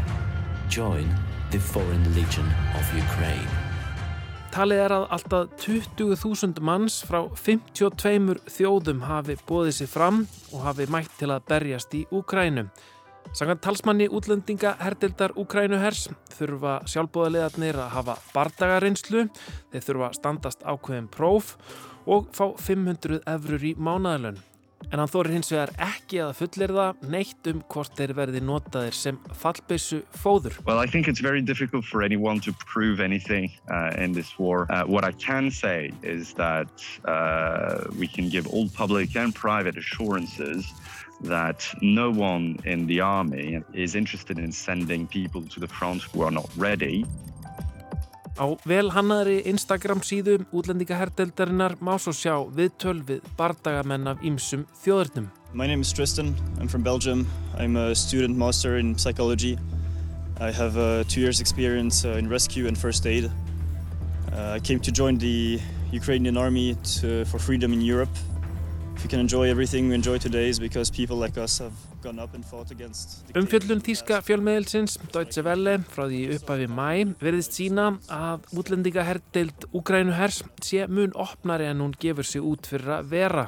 Join the Foreign Legion of Ukraine. Talið er að alltaf 20.000 manns frá 52 þjóðum hafi bóðið sér fram og hafi mætt til að berjast í Úkrænu. Sangan talsmanni útlendinga herdildar Úkrænuhers þurfa sjálfbóðaliðarnir að hafa bardagarinslu, þeir þurfa standast ákveðin próf og fá 500 efrur í mánaðalön. En hann þórir hins vegar ekki að fullirða neitt um hvort þeir verði notaðir sem fallbissu fóður. Well, I think it's very difficult for anyone to prove anything uh, in this war. Uh, what I can say is that uh, we can give all public and private assurances that no one in the army is interested in sending people to the front who are not ready. Á velhannaðri Instagram síðu útlendingaherdeldarinnar má svo sjá viðtöl við bardagamenn af ýmsum þjóðurnum. My name is Tristan. I'm from Belgium. I'm a student master in psychology. I have uh, two years experience uh, in rescue and first aid. Uh, I came to join the Ukrainian army to, for freedom in Europe. If you can enjoy everything we enjoy today is because people like us have Umfjöllun þýska fjölmiðilsins Deutsche Welle frá því uppafi mæ verðist sína að útlendingaherdeild Úgrænuhers sé mun opnari en hún gefur sig út fyrir að vera.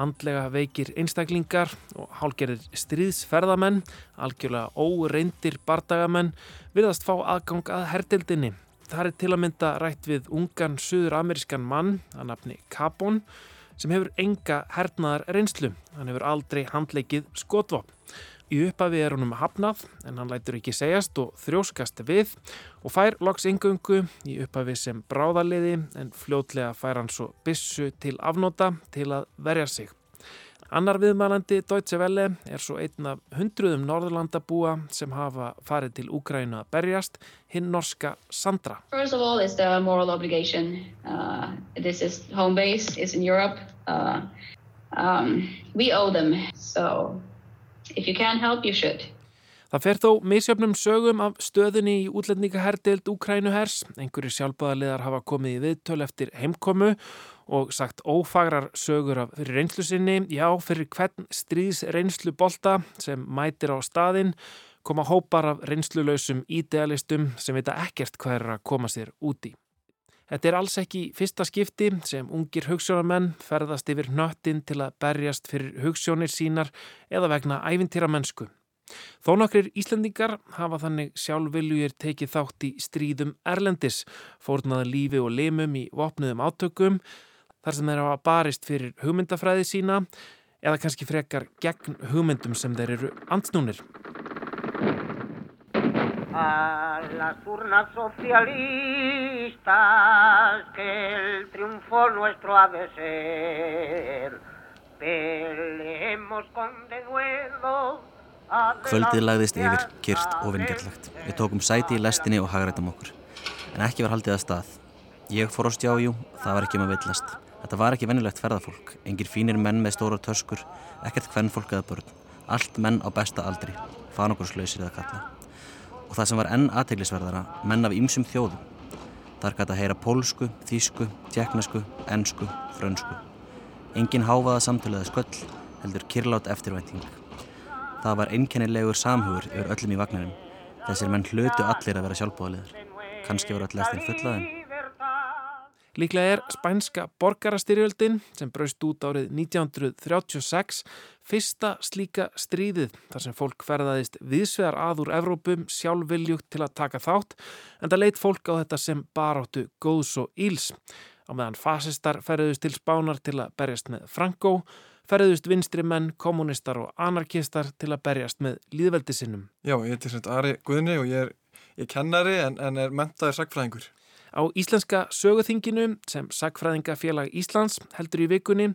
Andlega veikir einstaklingar og hálgerðir stríðsferðamenn, algjörlega óreindir bardagamenn virðast fá aðgang að herdeildinni. Það er til að mynda rætt við ungan suður-amerískan mann að nafni Capon sem hefur enga hernaðar reynslu. Hann hefur aldrei handleikið skotvopn. Í uppafi er honum hafnað en hann lætur ekki segjast og þrjóskast við og fær loks yngöngu í uppafi sem bráðaliði en fljótlega fær hann svo bissu til afnóta til að verja sig. Annar viðmælandi Deutsche Welle er svo einn af hundruðum Norðurlandabúa sem hafa farið til Úgrænu að berjast, hinn norska Sandra. First of all is the moral obligation. Uh, this is home base, it's in Europe. Uh, um, we owe them, so if you can help you should. Það fer þó misjöfnum sögum af stöðunni í útlendingaherdild Úkrænuhers. Einhverju sjálfbæðarlegar hafa komið í viðtöl eftir heimkomu og sagt ófagrar sögur af fyrir reynslu sinni. Já, fyrir hvern stríðs reynslu bolta sem mætir á staðin koma hópar af reynslulausum ídealistum sem vita ekkert hvað er að koma sér úti. Þetta er alls ekki fyrsta skipti sem ungir hugssjónamenn ferðast yfir nöttin til að berjast fyrir hugssjónir sínar eða vegna ævintýra mennsku. Þó nokkrir Íslandingar hafa þannig sjálfviljur tekið þátt í stríðum Erlendis, fórnaða lífi og limum í vopnuðum átökum, þar sem þeir hafa barist fyrir hugmyndafræði sína eða kannski frekar gegn hugmyndum sem þeir eru ansnúnir. A las urnas socialistas que el triunfo nuestro ha de ser Peleemos con denuedo Kvöldið lagðist yfir, kyrst og vingjarlagt. Við tókum sæti í lestinni og hagrættum okkur. En ekki var haldið að stað. Ég fór á stjájú, það var ekki um að villast. Þetta var ekki vennilegt ferðarfólk. Engir fínir menn með stóra töskur, ekkert hvennfólk eða börn. Allt menn á besta aldri, fanokurslausir eða kalla. Og það sem var enn aðteglisverðara, menn af ýmsum þjóðum. Þar gæti að heyra pólsku, þýsku, tjekknesku, ennsku, frönsku. Engin háfaða samtöluða sköll, heldur kirlát eftirvænting. Það var einkennilegur samhugur yfir öllum í vagnarinn. Þessir menn hlutu allir að vera sjálfbóðaliður. Kanski voru allir eftir fullaðin. Líklega er spænska borgarastyrjöldin sem braust út árið 1936 fyrsta slíka stríðið þar sem fólk ferðaðist viðsvegar að úr Evrópum sjálfviljugt til að taka þátt en það leitt fólk á þetta sem baráttu góðs og íls. Á meðan fasistar ferðust til spánar til að berjast með Franco ferðust vinstri menn, kommunistar og anarkistar til að berjast með líðveldi sinnum. Já, ég er til svona Ari Guðni og ég er, ég er kennari en, en er mentaður sagfræðingur. Á Íslenska söguþinginu sem Sagfræðingafélag Íslands heldur í vikunni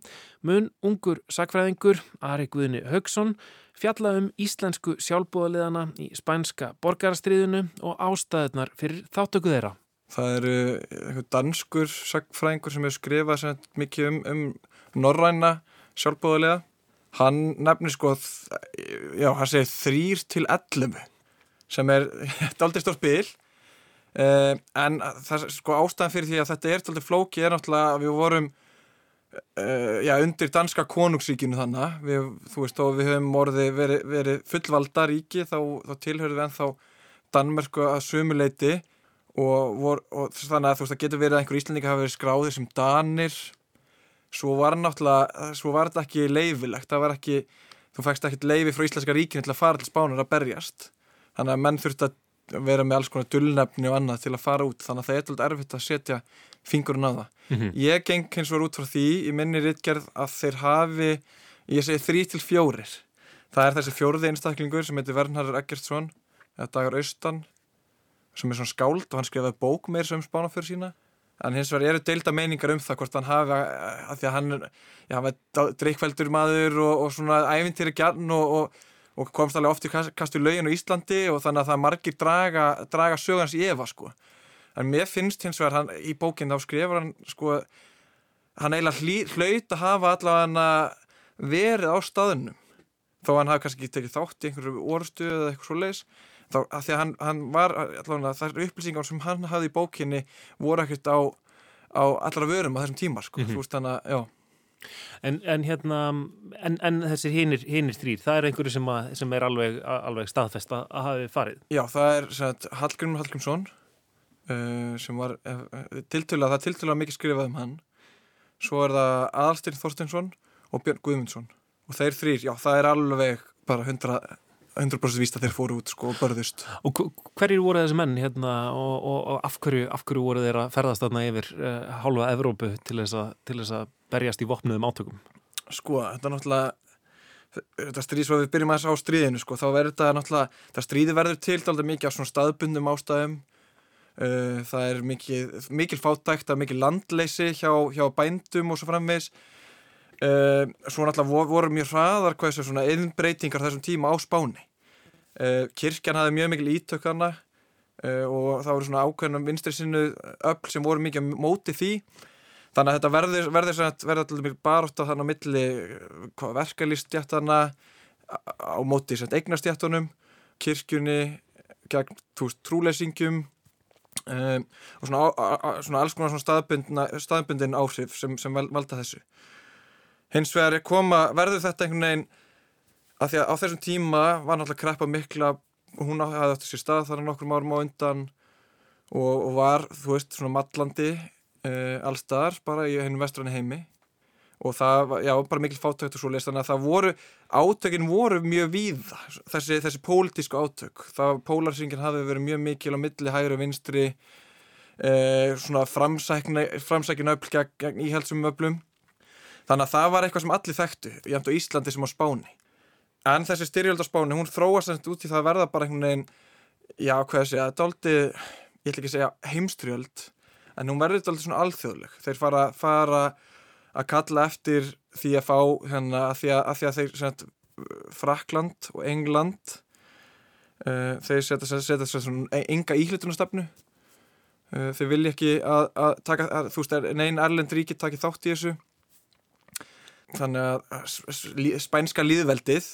mun ungur sagfræðingur Ari Guðni Haugsson fjalla um íslensku sjálfbúðaliðana í spænska borgarastriðinu og ástæðunar fyrir þáttöku þeirra. Það eru eitthvað danskur sagfræðingur sem hefur skrifað mikið um, um norræna sjálfbóðulega hann nefnir sko já, hann segir þrýr til ellum sem er aldrei stór spil eh, en það sko ástæðan fyrir því að þetta er aldrei flóki er náttúrulega að við vorum eh, já, undir danska konungsríkinu þannig við, þú veist, og við höfum orðið verið, verið fullvalda ríki þá, þá tilhörðum við ennþá Danmörku að sumuleiti og, vor, og þannig að þú veist, það getur verið að einhver íslendinga hafa verið skráðir sem danir. Svo var náttúrulega, svo var þetta ekki leifilegt, það var ekki þú fækst ekkert leifi frá Íslenska ríkinu til að fara til Spánar að berjast. Þannig að menn þurft að vera með alls konar dullnefni og annað til að fara út þannig að það er eitthvað erfitt að setja fingurinn á það. Mhm. Ég geng hins vegar út frá því í minni rittgerð að þeir hafi, ég segi þrý til fjórir. Það er þessi fjóruði einstaklingur sem heitir Vernharður Eggertsson eða Dagar Austan sem er svona skáld og hann skrifaði bók meir sem spánafjör sína en hins vegar eru deilda meiningar um það hvort hann hafi að því að hann, já, hann var dreikveldur maður og, og svona æfintýri gjarn og, og, og komst alveg oft í kastu lögin á Íslandi og þannig að það margir draga, draga sögans í Eva sko. En mér finnst hins vegar hann í bókinn þá skrifur hann sko hann eiginlega hlaut að hafa allavega verið á staðunum þó hann hafi kannski ekki tekið þátt í einhverju orðstu eða eitthvað svo leiðis þá að því að hann, hann var allavega þær upplýsingar sem hann hafði í bókinni voru ekkert á, á allra vörum á þessum tíma sko, Mhm. þú veist þannig að, já En, en hérna, en, en þessir hinir þrýr, það er einhverju sem, að, sem er alveg, alveg staðfest að, að hafi farið? Já, það er sagt, Hallgrimur Hallgrímsson uh, sem var uh, tiltölulega, það er tiltölulega mikið skrifað um hann svo er það Aðalstyrn Þorstinsson og Björn Guðmundsson og þeir þrýr, já, það er alveg bara 100, 100% víst að þeir fóru út sko og börðust. Og hv- hverjir voru þessi menn hérna og, og, og af, hverju, af hverju voru þeir að ferðast þarna yfir uh, hálfa Evrópu til þess að berjast í vopnuðum átökum? Sko, þetta er náttúrulega þetta stríð, svo við byrjum aðeins á stríðinu sko, þá verður þetta náttúrulega, það stríði verður til alltaf mikið af svona staðbundum ástæðum. Uh, það er mikið, mikil fátækt, það er mikil landleysi hjá, hjá bændum og svo framvegs uh, svo náttúrulega voru, mjög hraðar hvað þessu svona eðinbreytingar þessum tíma á Spáni. Uh, kirkjan hafði mjög mikil ítök hana uh, og það voru svona ákveðnum vinstri sinnu öll sem voru mikið móti því Þannig að þetta verður, verður, verður, allir mikið barótt á þannig á milli verkalýstjættana á móti eignastjættunum, kirkjunni, gegn trúleysingjum um, og svona, á, á, svona alls konar staðbundin áhrif sem, sem valda þessu. Hins vegar koma, verður þetta einhvern veginn að því að á þessum tíma var náttúrulega kreppa mikla hún hafði átt sér stað þar nokkrum árum á undan og, og var, þú veist, svona mallandi uh, allstaðar bara í hennum vestranni heimi. Og það já, bara mikil fátækt og svo leist þannig að það voru, átökin voru mjög víða, þessi, þessi pólitísku átök, það pólarsingin hafi verið mjög mikil á milli hægri og vinstri uh, svona framsækin öfl gegn, íhaldsum öflum. Þannig að það var eitthvað sem allir þekktu, jæmt á Íslandi sem á Spáni. En þessi styrjöld á Spáni, hún þróast út í það að verða bara einhvern veginn já, hvað ég segja, þetta aldrei ég ætla ekki að segja heimstrjöld en hún verður alltaf svona alþjóðleg. Þeir fara, fara að kalla eftir því að fá hérna, að, því að, að því að þeir sagt, Frakland og England uh, þeir setja, svona enga íhlutunastefnu uh, þeir vilja ekki að, að taka, þú veist, neyn Erlend ríki taki þátt í þessu. Þannig að spænska líðveldið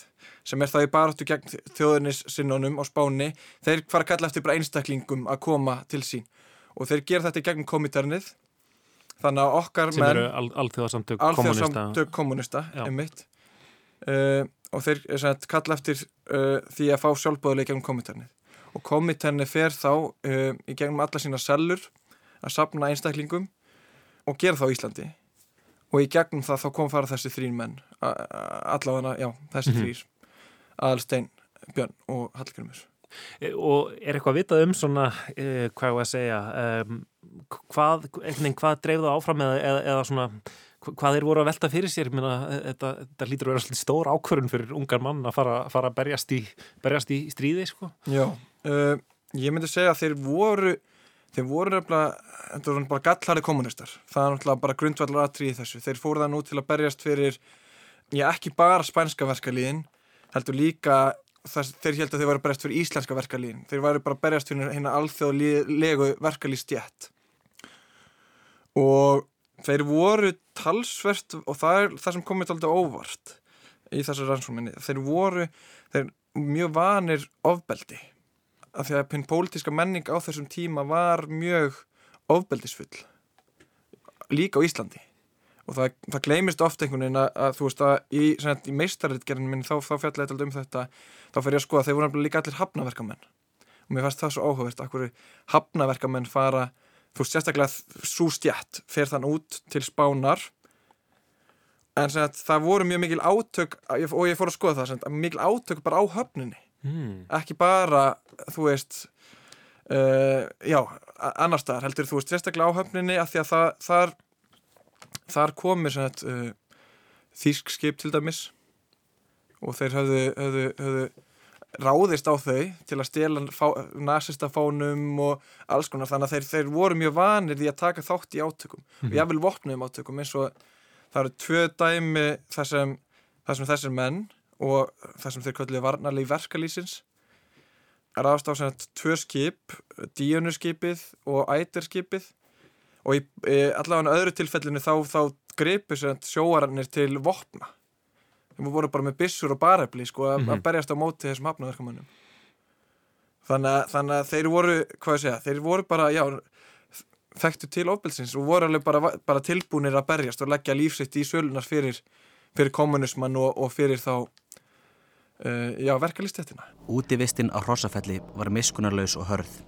sem er það í baráttu gegn þjóðunis sinnunum á spáni, þeir fara að kalla eftir bara einstaklingum að koma til sín og þeir gera þetta gegn komiternið þannig að okkar sem menn eru al alþjóðasamtök kommunista kommunista, einmitt. Uh, og þeir sagt, kalla eftir uh, því að fá sjálfbóðuleik gegn komiternið og komiternið fer þá uh, í gegnum alla sína sellur að sapna einstaklingum og gera þá Íslandi. Og í gegnum það þá kom fara þessi þrín menn. Allavega, já, þessi Mhm. þrýr Aðalstein, Björn og Hallgrimur og er eitthvað vitað um svona uh, hvað var að segja um, hvað, eitthvað, hvað dreif það áfram eða, eða, eða svona hvað þeir voru að velta fyrir sér? Minna, þetta, þetta lítur að vera stór ákvörun fyrir ungar mann að fara, fara að berjast í, berjast í stríði sko. Já, uh, ég myndi segja að þeir voru þeir voru nefnilega, bara gallari kommunistar, það er náttúrulega bara grundvallar aðtrið í þessu, þeir fóru það nú til að berjast fyrir, já ekki bara spænska verkalíðin, heldur líka þess, þeir held að þeir varu berjast fyrir íslenska verkalíðin, þeir varu bara berjast fyrir hérna alþjóðlegu verkalíðstjætt og þeir voru talsvert og það er það sem komið alltaf óvart í þessu rannsóminni, þeir voru þeir mjög vanir ofbeldi. Af því að pinn pólitíska menning á þessum tíma var mjög ofbeldisfull. Líka á Íslandi og það, það gleymist ofta einhvern veginn að, að þú veist að í, í meistarritgerðin minn þá, þá fjallega eitthvað um þetta. Þá fer ég að skoða að þeir voru líka allir hafnaverkamenn. Og mér fannst það svo áhugavert að hverju hafnaverkamenn fara þú veist sérstaklega svo stjætt fer þann út til spánar. En sem það voru mjög mikil átök og ég fór að skoða það, sem mikil átök bara á höfninni. Mm. ekki bara, þú veist uh, já, annar staðar heldur þú veist, sérstaklega á höfninni af því að það, þar þar komir uh, þýsk skip til dæmis og þeir höfðu, höfðu, höfðu ráðist á þau til að stela fá, nasista fánum og alls konar þannig að þeir, þeir voru mjög vanir því að taka þátt í átökum Mhm. og jáfnvel vopnuðum átökum eins og það eru tvö dæmi þar sem, þar sem þessir menn og þar sem þeir kölluðu varnarlegi verkalýsins ráðast á tvö skip díunuskipið og æterskipið og í, í allavega öðru tilfellinu þá, þá gripu sjóarannir til vopna þeim voru bara með byssur og barefli sko, að, Mhm. að berjast á móti þessum hafnaverkamönnum þannig þannig að þeir voru hvað ég segja, þeir voru bara já, þekktu til ofbelsins og voru alveg bara, bara tilbúinir að berjast og leggja lífsitt í sölunar fyrir, fyrir kommunismann og, og fyrir þá uh, já, verkalýstettina Útivistinn á Hrossafelli var miskunarlaus og hörð.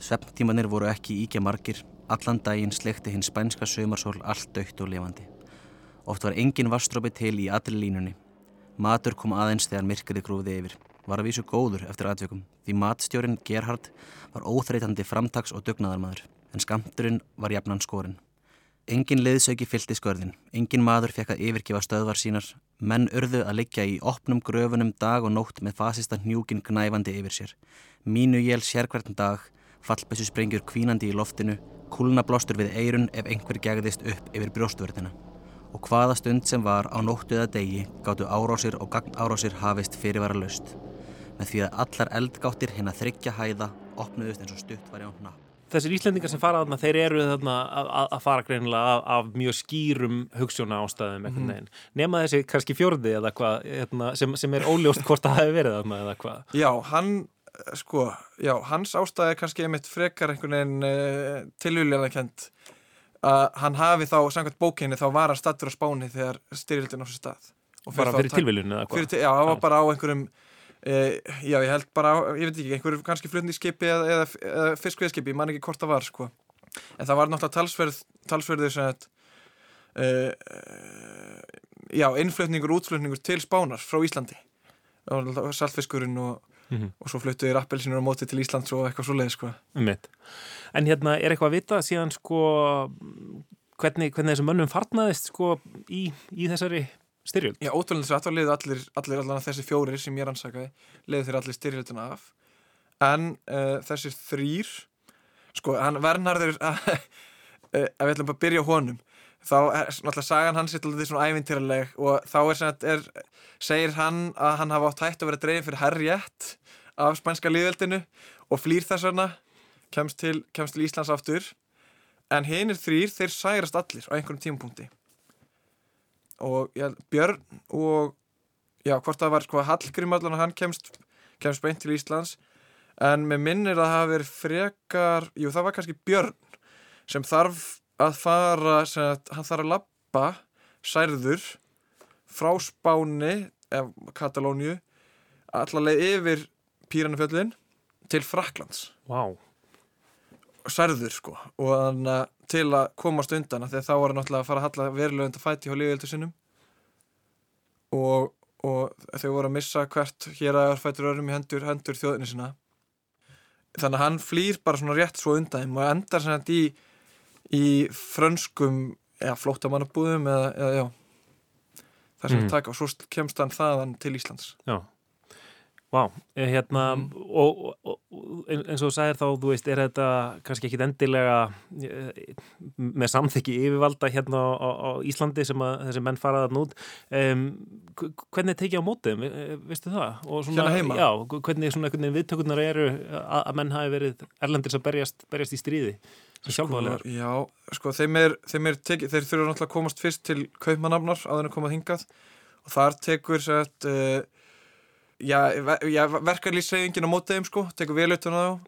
Svefntímanir voru ekki íkja margir, allan daginn slekti hinn spænska sömarsól allt dögt og lifandi. Oft var engin vastrópi til í allir línunni. Matur kom aðeins þegar myrkrið grúði yfir. Var að vísu góður eftir aðveikum, því matstjórin Gerhard var óþreytandi framtags og dugnaðarmadur, en skamturinn var jafnan skorinn. Engin liðsauki fylgti skörðin, engin maður fekk að yfirgefa stöðvar sínar, menn urðu að liggja í opnum gröfunum dag og nótt með fasista hnjúkin gnæfandi yfir sér. Mínu jél sérkvært dag, fallbessu sprengjur kvínandi í loftinu, kúlnablástur við eirun ef einhver gegðist upp yfir brjóstvörðina. Og hvaða stund sem var á nóttu eða degi gáttu árásir og gagnárásir hafist fyrirvara löst. Með því að allar eldgáttir hinn að þryggja hæða opnuðust eins og stutt var í á hnapp. Þessir Íslendingar sem fara þarna, þeir eru þarna að, að- að fara greinilega af, af mjög skýrum hugssjóna ástæðum einhvern Mhm. veginn. Nema þessi kannski fjórði eða hvað, hérna, sem, sem er óljóst hvort það hefur verið þarna eða hvað. Já, hann, sko, já, hans ástæði er kannski einmitt frekar einhvern veginn uh, tilvílega kent að hann hafi þá, samkvæmt bókinni, þá var hann stattur á Spáni þegar styrjöldin á sér stað. Bara fyrir tilviljun eða hvað? Já, hann var bara á einhverjum, uh, já, ég held bara á, ég veit ekki, einhverjum kannski flutningsskipi eða, eða, eða fiskveðskipi, ég man ekki hvort það var, sko. En það var náttúrulega talsverð, talsverður sem að, uh, já, innflutningur, útflutningur til Spánar frá Íslandi. Saltfiskurinn og Mhm. og svo fluttuði rappelsinur á móti til Íslands og eitthvað svo leið sko. En hérna, er eitthvað að vita síðan sko hvernig, hvernig þessum mönnum farnaðist sko í, í þessari styrjöld? Já, ótrúlega þess að liði allir, allir allan þessi fjórir sem ég rannsakaði liði þeir allir styrjöldina af en uh, þessir þrýr sko, hann Vernharður uh, ef við ætlum bara að byrja honum þá er náttúrulega sagan hans er alltaf svona ævintýraleg og þá er, er segir hann að hann hafa átt hætt að vera dreifin fyrir herjætt af spænska líðveldinu og flýr þess vegna kemst til, kemst til Íslands aftur. En hinnir þrýr, þeir særast allir á einhverjum tímapunkti. Og já, Björn og já, hvort það var sko Hallgrim allan að hann kemst, kemst beint til Íslands. En með minnir að það hafi verið frekar, jú það var kannski Björn sem þarf að fara sem að hann þarf að lappa særður frá Spáni eða Katalóniu allaveg yfir Píranafjöllin til Fraklands Vá. særður sko og þannig að til að komast undan af því að þá var hann náttúrulega að fara að halla verulega undan fæti hjá liðveldu sinnum og, og þau voru að missa hvert hér að fætur örum í hendur, hendur þjóðinni sinna. Þannig að hann flýr bara svona rétt svo undan og endar sem þetta í, í frönskum eða flóttamannabúðum eða, eða já það sem mm. taka og svo kemst hann þaðan til Íslands Já. Vá, eh, hérna, Mhm. og, og, og ein- eins og þú sagðir þá, þú veist, er þetta kannski ekkit endilega eh, með samþykki yfirvalda hérna á, á, Íslandi sem að þessi menn faraðan út. Um, hvernig tekið á mótið, veistu það? Og svona, Hérna heima? Já, hvernig svona hvernig viðtökurnar eru að, að menn hafi verið erlendir sem berjast, berjast í stríði sjálfvæðilegar. Sko, já, sko, þeim er, þeim er tekið, þeir þurfa náttúrulega að komast fyrst til kaupmannafnar á þennan komað hingað og þar tekur sett, uh, já, ver, já verkarlýsreyðingin á mótið þeim sko, tekur á þá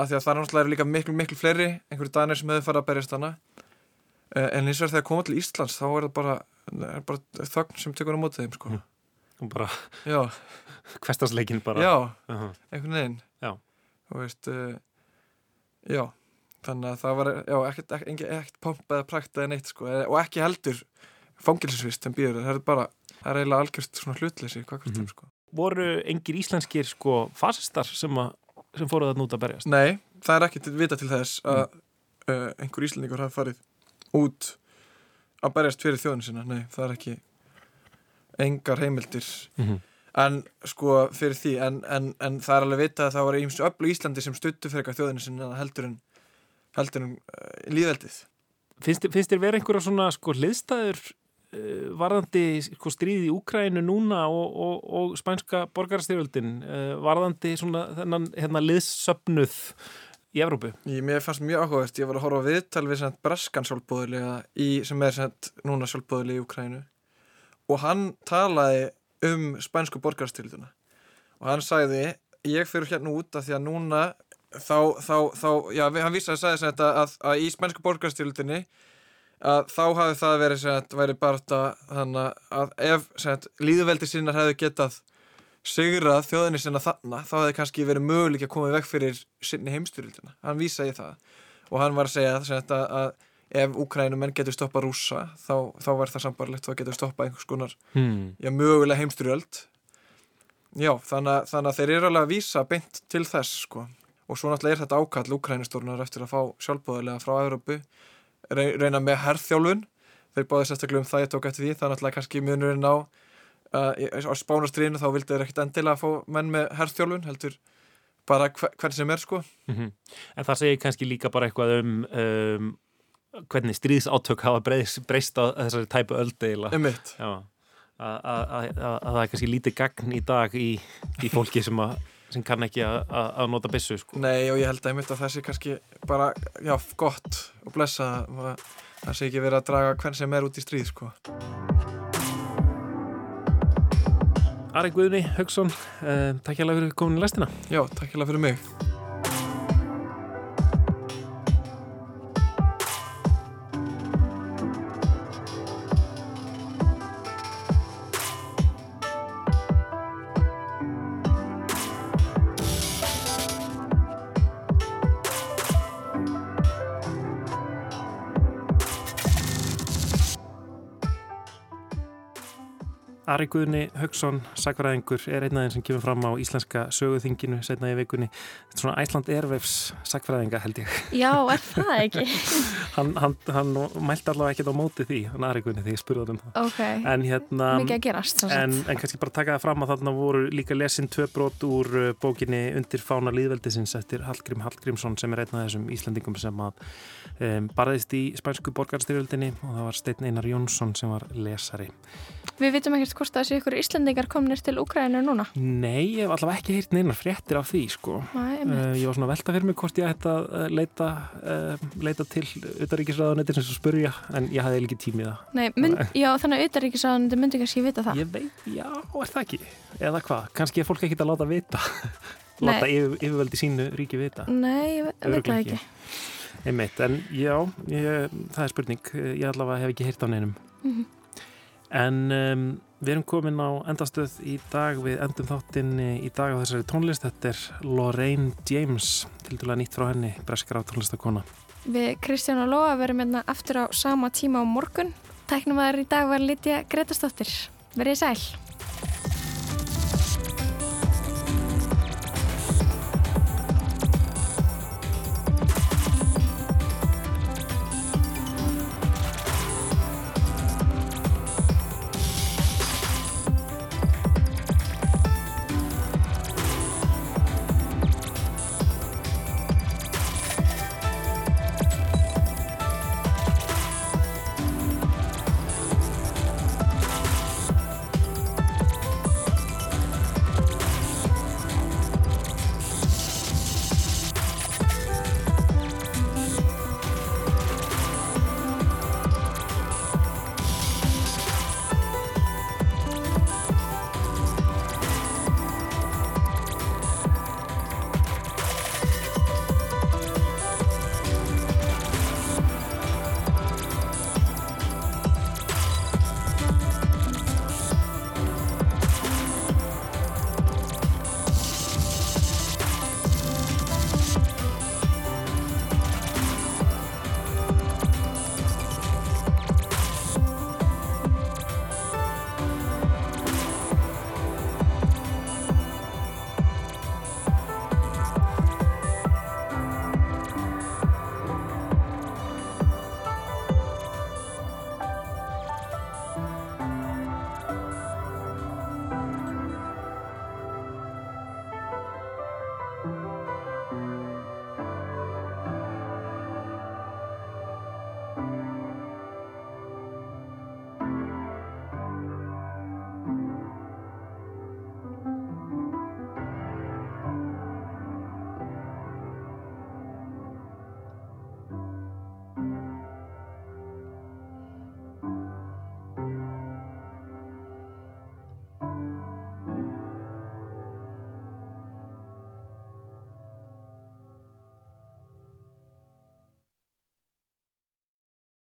af því að það er náttúrulega líka miklu, miklu fleiri einhverju danir sem hefur farið að berjast hana uh, en eins og þegar koma til Íslands þá er það bara, er bara þögn sem tekur á mótið þeim sko Og bara, Já. hverstasleikin bara. Já, Uh-huh. einhvern veginn Já. Þú veist, uh, já þannig að það var, já, ekkert, ekkert, ekkert pomp eða prakt eða neitt sko, og ekki heldur fangilsvist sem býður það er bara, það er eiginlega algjörst svona hlutleysi Mhm. þeim sko Voru engir íslenskir sko fasistar sem, sem fóruð að núta að berjast? Nei, það er ekki vita til þess að uh, einhver íslendingur hafi farið út að berjast fyrir þjóðinu sinna, nei, það er ekki engar heimildir Mhm. en sko fyrir því en, en, en það er alveg vitað að það var eins öllu Íslandi sem stuttu fyrir þjóðinu sinna heldur en heldur en uh, líðveldið Finnst, þér- vera einhverja svona sko hliðstæður uh, varðandi sko, stríði í Úkrænu núna og, og, og spænska borgarstyrjöldin uh, varðandi svona þennan hérna, liðsöfnuð í Evrópu? Ég, mér fannst mjög áhugavert, ég var að horfa á viðtal við breskan sjálfbóðilega í, sem er sagt, núna sjálfbóðilega í Ukrænu og hann talaði um spænsku borgarstyrilduna og hann sagði, ég fyrir hérna út af því að núna þá, þá, þá já, hann vísaði að sem þetta að, að í spænsku borgarstyrildinni að þá hafi það verið þetta væri bara þetta að ef þetta líðveldi sinnar hefðu getað sigrað þjóðinni sinna þarna þá hefði kannski verið möguleik að koma veg fyrir sinni heimstyrildina, hann vísaði það. Og hann var að segja sem þetta að ef Úkrænumenn getur stoppað rúsa þá, þá var það sambarlegt, þá getur stoppað einhvers konar, Hmm. já, mögulega heimstyrjöld já, þannig, að- þannig að þeir eru alveg að vísa beint til þess sko, og svo náttúrulega er þetta ákall Úkrænustórnar eftir að fá sjálfbóðilega frá Európu, Rey- reyna með herþjálfun, þeir báði sérstaklega um það ég tók eftir því, það er náttúrulega kannski munurinn á uh, á spánastriðinu þá vildi þeir ekkert endilega fá menn með herþjálfun heldur bara hver, hvern sem er sko. Mhm. En það segir kannski líka bara eitthvað um, um hvernig stríðsátök hafa breyst, á þessari tæpu öldeila. Að, að, að, að það er kannski lítið gagn í dag í, í fólki sem, að, sem kann ekki að, nota byssu, sko. Nei og ég held að einmitt að það sé kannski bara, já, gott og blessa að það sé ekki verið að draga hvern sem er út í stríð sko Ari Guðni Haugsson, uh, takk hjá fyrir komin í lestina. Já, takk hjá fyrir mig. Ari Guðni Haugsson, sakfræðingur, er einn af þeim sem kemur fram á íslenska söguþinginu setna í vikunni. Þetta er svona Æsland Airwaves sakfræðinga held ég. Já, er það ekki? hann, hann, hann mælti allavega ekkert á móti því, hann Ari Guðni, því ég spurði hann um það. Ok, En hérna... mikið að gerast. En, en kannski bara taka það fram að þarna voru líka lesin tvö brot úr uh, bókinni Undir fána líðveldisins eftir Hallgrím Hallgrímsson sem er einn af þessum Íslandingum sem að um, barðist í spænsku borgarstyrjöldinni og það var Steinn Einar Jónsson sem var lesari. Við vitum ekkert hvort það sé ykkur Íslendingar komnir til Úkrænu núna Nei, ég hef allavega ekki heyrt neinar fréttir af því sko. Nei, einmitt. uh, ég var svona velta fyrir mig hvort ég ætti að uh, leita, uh, leita til utaríkisræðanetir sem svo spurja en ég hafði ekki tímið það. Nei, mynd, já, þannig að auðaríkisáðan myndi kannski vita það Ég veit, já, er það ekki? Eða hvað? Kannski er fólk ekki að láta vita láta yfir, yfirveldi sínu ríki vita Nei, ég ve- veit það ekki Einmitt, en já, ég, það er spurning ég allavega hef ekki heyrt á neinum Mhm. en um, við erum komin á endastöð í dag. Við endum þáttinn í dag á þessari tónlist. Þetta er Lorraine James til dæla nýtt frá henni, breskar á tónlistakona Við Kristján og Lóa verum hérna aftur á sama tíma á morgun. Tæknum aðeir í dag var Lítja Gretastóttir Verið sæl